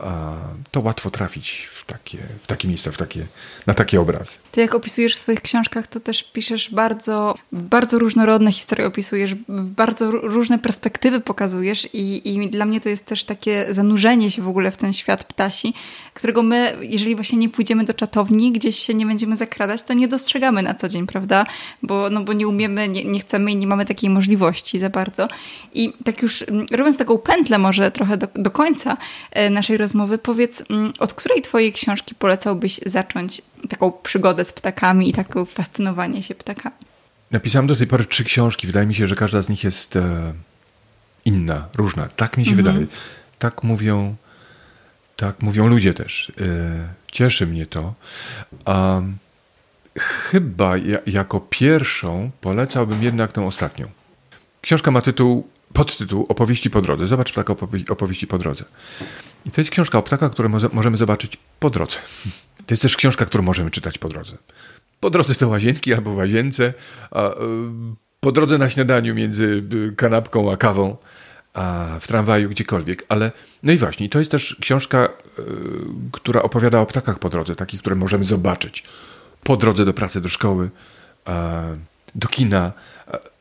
to łatwo trafić w takie, w takie miejsca, w takie, na takie obrazy. Ty jak opisujesz w swoich książkach, to też piszesz bardzo, bardzo różnorodne historie opisujesz, bardzo różne perspektywy pokazujesz i, i dla mnie to jest też takie zanurzenie się w ogóle w ten świat ptasi, którego my, jeżeli właśnie nie pójdziemy do czatowni, gdzieś się nie będziemy zakradać, to nie dostrzegamy na co dzień, prawda? Bo, no bo nie umiemy, nie, nie chcemy i nie mamy takiej możliwości za bardzo. I tak już mm, robiąc taką pętlę może trochę do, do końca e, naszej rozmowy, powiedz, mm, od której twojej książki polecałbyś zacząć taką przygodę z ptakami i takie fascynowanie się ptakami? Napisałem do tej pory trzy książki. Wydaje mi się, że każda z nich jest e, inna, różna. Tak mi się mhm. wydaje. Tak mówią, tak mówią ludzie też. E, cieszy mnie to. Um, chyba ja, jako pierwszą polecałbym jednak tę ostatnią. Książka ma tytuł, podtytuł Opowieści po drodze. Zobacz ptaka opowieści po drodze. I to jest książka o ptakach, które możemy zobaczyć po drodze. To jest też książka, którą możemy czytać po drodze. Po drodze do łazienki albo łazience, a, y, po drodze na śniadaniu między y, kanapką a kawą, a w tramwaju, gdziekolwiek. Ale no i właśnie, to jest też książka, y, która opowiada o ptakach po drodze, takich, które możemy zobaczyć po drodze do pracy, do szkoły, do kina,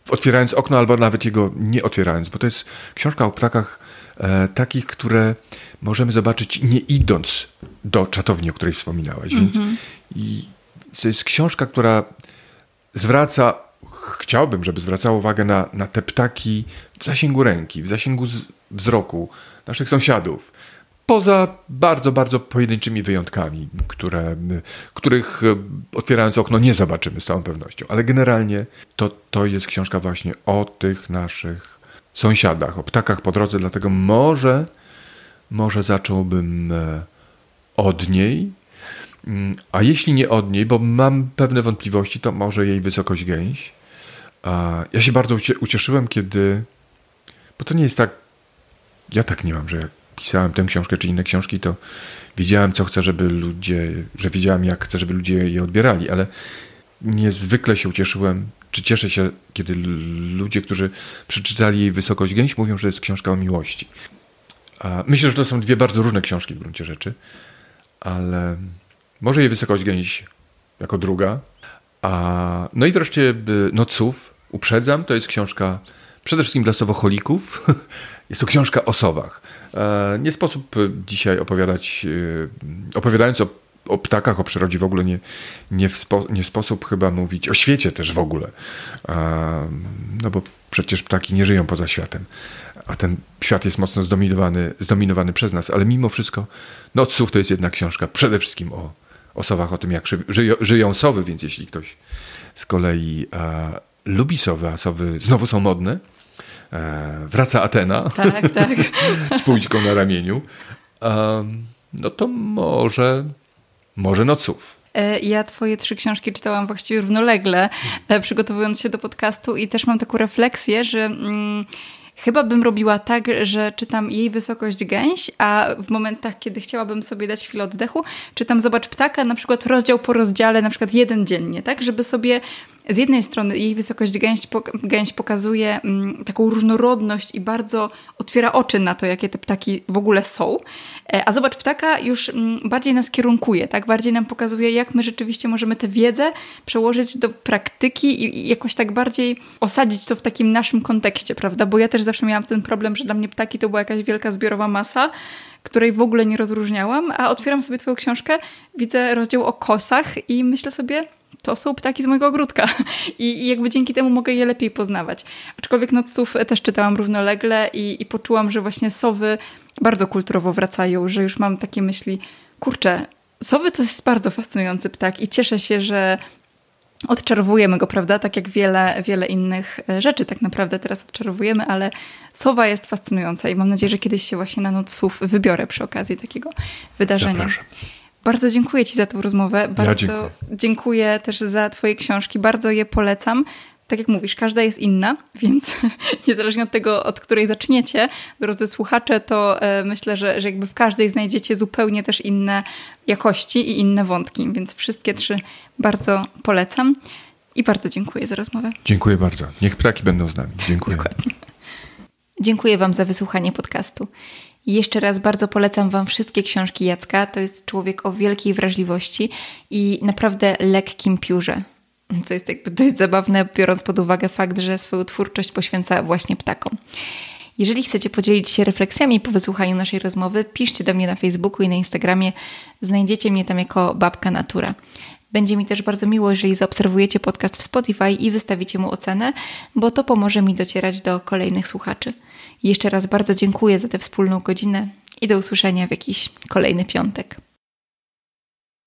otwierając okno albo nawet jego nie otwierając, bo to jest książka o ptakach e, takich, które możemy zobaczyć nie idąc do czatowni, o której wspominałaś. Mm -hmm. Więc mhm. i to jest książka, która zwraca, chciałbym, żeby zwracała uwagę na, na te ptaki w zasięgu ręki, w zasięgu wzroku naszych sąsiadów. Poza bardzo, bardzo pojedynczymi wyjątkami, które, których e, otwierając okno nie zobaczymy z całą pewnością. Ale generalnie to, to jest książka właśnie o tych naszych sąsiadach, o ptakach po drodze, dlatego może, może zacząłbym e, od niej. Mm, a jeśli nie od niej, bo mam pewne wątpliwości, to może jej wysokość gęś. Ja się bardzo ucieszyłem, kiedy. Bo to nie jest tak. Ja tak nie mam, że pisałem tę książkę czy inne książki, to wiedziałem, co chcę, żeby ludzie, że wiedziałem, jak chcę, żeby ludzie je odbierali, ale niezwykle się ucieszyłem, czy cieszę się, kiedy ludzie, którzy przeczytali jej Wysokość Gęś, mówią, że jest książka o miłości. Myślę, że to są dwie bardzo różne książki w gruncie rzeczy, ale może jej Wysokość Gęś jako druga, A, no i wreszcie Noców, uprzedzam, to jest książka przede wszystkim dla sowocholików. Jest to książka o sowach. E, nie sposób dzisiaj opowiadać, e, opowiadając o, o ptakach, o przyrodzie w ogóle nie, nie, w spo, nie sposób chyba mówić o świecie też w ogóle. No bo przecież ptaki nie żyją poza światem, a ten świat jest mocno zdominowany, zdominowany przez nas, ale mimo wszystko Noców to jest jedna książka przede wszystkim o, o sowach, o tym jak żyją, żyją sowy, więc jeśli ktoś z kolei lubi sowy, a sowy znowu są modne, e, wraca Atena tak, tak. z półćką na ramieniu, no to może, może noców. E, ja twoje trzy książki czytałam właściwie równolegle, e, przygotowując się do podcastu i też mam taką refleksję, że... Mm, Chyba bym robiła tak, że czytam jej wysokość gęś, a w momentach, kiedy chciałabym sobie dać chwilę oddechu, czytam Zobacz ptaka, na przykład rozdział po rozdziale, na przykład jeden dziennie, tak? Żeby sobie z jednej strony jej wysokość gęś, gęś pokazuje mm, taką różnorodność i bardzo otwiera oczy na to, jakie te ptaki w ogóle są, e, a zobacz ptaka już mm, bardziej nas kierunkuje, tak? Bardziej nam pokazuje, jak my rzeczywiście możemy tę wiedzę przełożyć do praktyki i jakoś tak bardziej osadzić to w takim naszym kontekście, prawda? Bo ja też zawsze miałam ten problem, że dla mnie ptaki to była jakaś wielka zbiorowa masa, której w ogóle nie rozróżniałam, a otwieram sobie twoją książkę, widzę rozdział o kosach i myślę sobie, to są ptaki z mojego ogródka I, i jakby dzięki temu mogę je lepiej poznawać. Aczkolwiek noców też czytałam równolegle i, i poczułam, że właśnie sowy bardzo kulturowo wracają, że już mam takie myśli, kurczę, sowy to jest bardzo fascynujący ptak i cieszę się, że odczarowujemy go, prawda? Tak jak wiele, wiele innych e, rzeczy tak naprawdę teraz odczarowujemy, ale sowa jest fascynująca i mam nadzieję, że kiedyś się właśnie na noc słów wybiorę przy okazji takiego wydarzenia. Zapraszam. Bardzo dziękuję Ci za tę rozmowę. Bardzo ja dziękuję. dziękuję też za Twoje książki. Bardzo je polecam. Tak jak mówisz, każda jest inna, więc niezależnie od tego, od której zaczniecie, drodzy słuchacze, to e, myślę, że, że jakby w każdej znajdziecie zupełnie też inne jakości i inne wątki, więc wszystkie trzy bardzo polecam i bardzo dziękuję za rozmowę. Dziękuję bardzo. Niech ptaki będą z nami. Dziękuję. Dokładnie. Dziękuję Wam za wysłuchanie podcastu. Jeszcze raz bardzo polecam Wam wszystkie książki Jacka. To jest człowiek o wielkiej wrażliwości i naprawdę lekkim piórze. Co jest jakby dość zabawne, biorąc pod uwagę fakt, że swoją twórczość poświęca właśnie ptakom. Jeżeli chcecie podzielić się refleksjami po wysłuchaniu naszej rozmowy, piszcie do mnie na Facebooku i na Instagramie. Znajdziecie mnie tam jako Babka Natura. Będzie mi też bardzo miło, jeżeli zaobserwujecie podcast w Spotify i wystawicie mu ocenę, bo to pomoże mi docierać do kolejnych słuchaczy. Jeszcze raz bardzo dziękuję za tę wspólną godzinę i do usłyszenia w jakiś kolejny piątek.